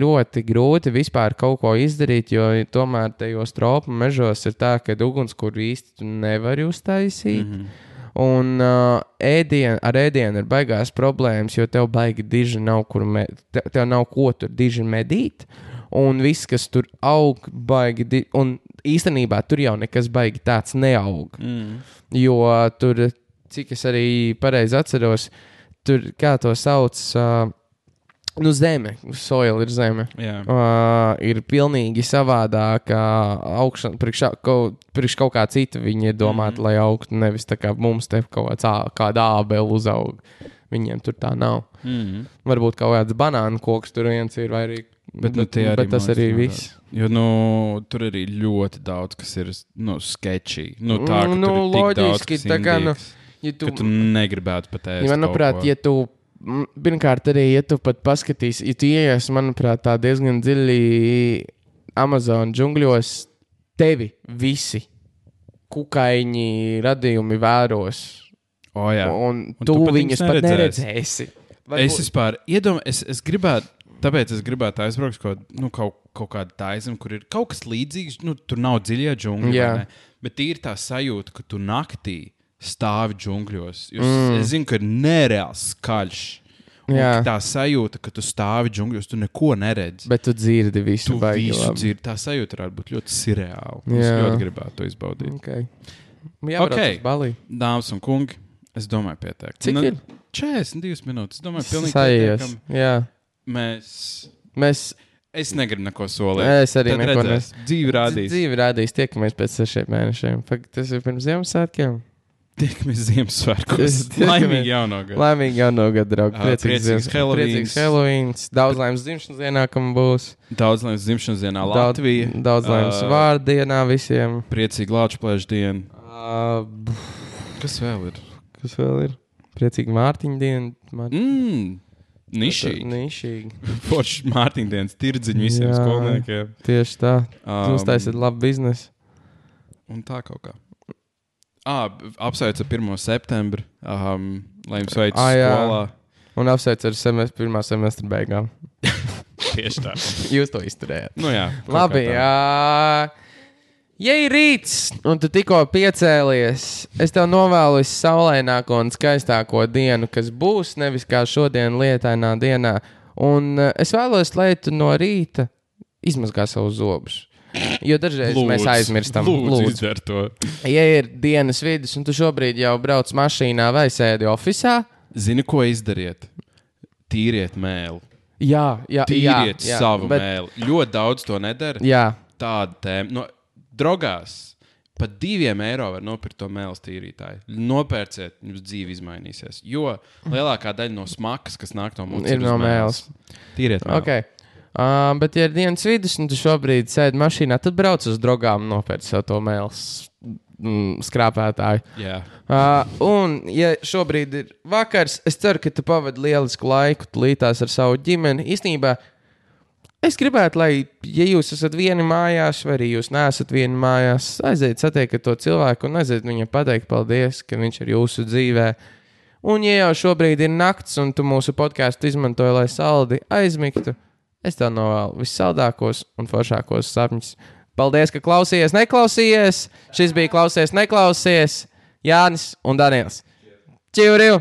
Speaker 1: ļoti grūti vispār kaut ko izdarīt, jo tomēr tajos tropu mežos ir tā, ka ugunskura īsti tu nevari uztaisīt. Mm -hmm. Un uh, ēdien, ar ēdienu ir baigās problēmas, jo tev baigi diži nav, kur me, te, tev nav ko tur diži medīt. Un viss, kas tur aug, baigi. Di un īstenībā tur jau nekas baigi tāds neaug.
Speaker 3: Mm.
Speaker 1: Jo tur, cik es arī pareizi atceros, tur kā to sauc, uh, nu, zeme, soil ir zeme.
Speaker 3: Jā.
Speaker 1: Uh, ir pilnīgi savādāka augšana, priekš, kaut, priekš kaut kā cita viņi ir domāti, mm. lai augtu. Nevis tā kā mums te kaut kāds, kāda ābele uzaug. Viņiem tur tā nav.
Speaker 3: Mm.
Speaker 1: Varbūt kaut kāds banānu koks tur viens ir, vai arī.
Speaker 3: Bet, nu, tie arī,
Speaker 1: bet tas arī viss.
Speaker 3: Jo nu, tur arī ļoti daudz kas ir nu, sketchy. Nu, tā, ka
Speaker 1: Mm, nu,
Speaker 3: daudz,
Speaker 1: loģiski,
Speaker 3: kas
Speaker 1: tā kā, nu, Ja tu,
Speaker 3: tu negribētu pateikt.
Speaker 1: Ja, manuprāt, ja tu, pirmkārt, arī, ja tu pat paskatīsi, ja tu ieies, manuprāt, tā diezgan dziļi Amazon džungļos, tevi visi kukaiņi radījumi vēros.
Speaker 3: oh, jā.
Speaker 1: Un,
Speaker 3: Un
Speaker 1: tu,
Speaker 3: tu pat
Speaker 1: viņus
Speaker 3: viņus
Speaker 1: pat
Speaker 3: neredzēsi.
Speaker 1: neredzēsi.
Speaker 3: Es vispār iedomājos, es, es gribētu, tāpēc es gribētu aizbraukt kaut, nu, kaut, kaut kādu taisnu, kur ir kaut kas līdzīgs. Nu, tur nav vai ne? bet ir tā sajūta, ka tu naktī stāvi džungļos. Jūs,
Speaker 1: Mm.
Speaker 3: Es zinu, ka ir nereāls skaļš. Tā sajūta, ka tu stāvi džungļos, tu neko neredzi.
Speaker 1: Bet tu dzirdi visu,
Speaker 3: Tu visu
Speaker 1: labi.
Speaker 3: dzirdi. Tā sajūta varētu būt ļoti sirreāla. Es ļoti gribētu to izbaudīt.
Speaker 1: Okay. Jā,
Speaker 3: Ok.
Speaker 1: okay.
Speaker 3: Dāmas un kungi, es domāju, pietiek.
Speaker 1: Cik
Speaker 3: Nu,
Speaker 1: ir?
Speaker 3: 42 minūtes. Es domāju, pilnīgi
Speaker 1: Sajies.
Speaker 3: Mēs.
Speaker 1: Mēs
Speaker 3: Es negribu neko solīt.
Speaker 1: Es arī
Speaker 3: Tad
Speaker 1: neko
Speaker 3: redzēs. Dzīve rādīs.
Speaker 1: dzīvi rādīs, tiekamies pēc sešiem mēnešiem. Fakt, tas ir pirms Ziemassvētkiem.
Speaker 3: Tiekamies Ziemassvētkos. Laimīgi jauno gadu.
Speaker 1: Laimīgi jauno gadu, draugi. Priecīgs,
Speaker 3: priecīgs Helovíns.
Speaker 1: Priecīgs Helovīns. Daudz laimes dzimšanas dienā, kam būs.
Speaker 3: Daudz laimes dzimšanas dienā
Speaker 1: Daudz,
Speaker 3: Latvijā.
Speaker 1: daudz laimes
Speaker 3: Ā,
Speaker 1: vārdienā visiem.
Speaker 3: Priecīgi Latvijas diena.
Speaker 1: Uh,
Speaker 3: Kas vēl ir?
Speaker 1: kas vēl ir? Priecīgi Mārtiņa diena. Mār...
Speaker 3: Mmm, nišīgi.
Speaker 1: Nišīgi.
Speaker 3: Forši Mārtiņa dienas tirdziņi visiem
Speaker 1: Jā.
Speaker 3: skolniekiem.
Speaker 1: Tieši tā.
Speaker 3: Um,
Speaker 1: Jūs taisat labu biznesu.
Speaker 3: Un tā kaut kā. Ah, apsveicu ar 1. septembri. Um, lai jums veicas
Speaker 1: jā.
Speaker 3: skolā.
Speaker 1: Un apsveicu ar semest, pirmā semestra beigām.
Speaker 3: Tieši tā.
Speaker 1: Jūs to izturējāt.
Speaker 3: Nu jā.
Speaker 1: Labi, jā. Ja ir rīts, un tu tikko piecēlies, es tev novēlu visaulaināko un skaistāko dienu, kas būs nevis kā šodien, lietainā dienā. Un uh, es vēlos, lai tu no rīta izmazgā savus zobus. Jo dažreiz lūdzu, mēs aizmirstam,
Speaker 3: Lūdzu,
Speaker 1: lūdzu. Ja ir dienas vidus, un tu šobrīd jau brauc mašīnā vai sēdi oficiālā,
Speaker 3: Zini, ko izdariet? Tīriet mēlu.
Speaker 1: jā, jā, jā,
Speaker 3: Tīriet
Speaker 1: jā,
Speaker 3: savu
Speaker 1: bet,
Speaker 3: mēlu. Ļoti daudz to nedara.
Speaker 1: Jā,
Speaker 3: Tāda tēma. No, drogās pat diviem eiro var nopirkt to mēlu tīrītāju. Nopērciet, jums dzīve izmainīsies. Jo lielākā daļa no smakas, kas nāk no mums,
Speaker 1: Ir no mēles.
Speaker 3: Tīriet mēlu.
Speaker 1: Okay. Uh, bet, ja ir dienas vidus, un tu šobrīd sēdi mašīnā, tad brauc uz drogām un nopērc sev to mēls mm, skrāpētāju.
Speaker 3: Jā.
Speaker 1: Uh, un, ja šobrīd ir vakars, es ceru, ka tu pavadi lielisku laiku līdās ar savu ģimeni. Īstenībā es gribētu, lai, ja jūs esat vieni mājās, vai arī jūs neesat vieni mājās, aiziet satiekat to cilvēku un aiziet viņam pateikt paldies, ka viņš ir jūsu dzīvē. Un, ja jau šobrīd ir nakts, un tu mūsu podkāstu izmantoji, lai saldi aizmigtu, es tev novēlu vissaldākos un foršākos sapņus. Paldies, ka klausījies, neklausījies. Šis bija klausies, neklausies. Jānis un Daniels. Čau!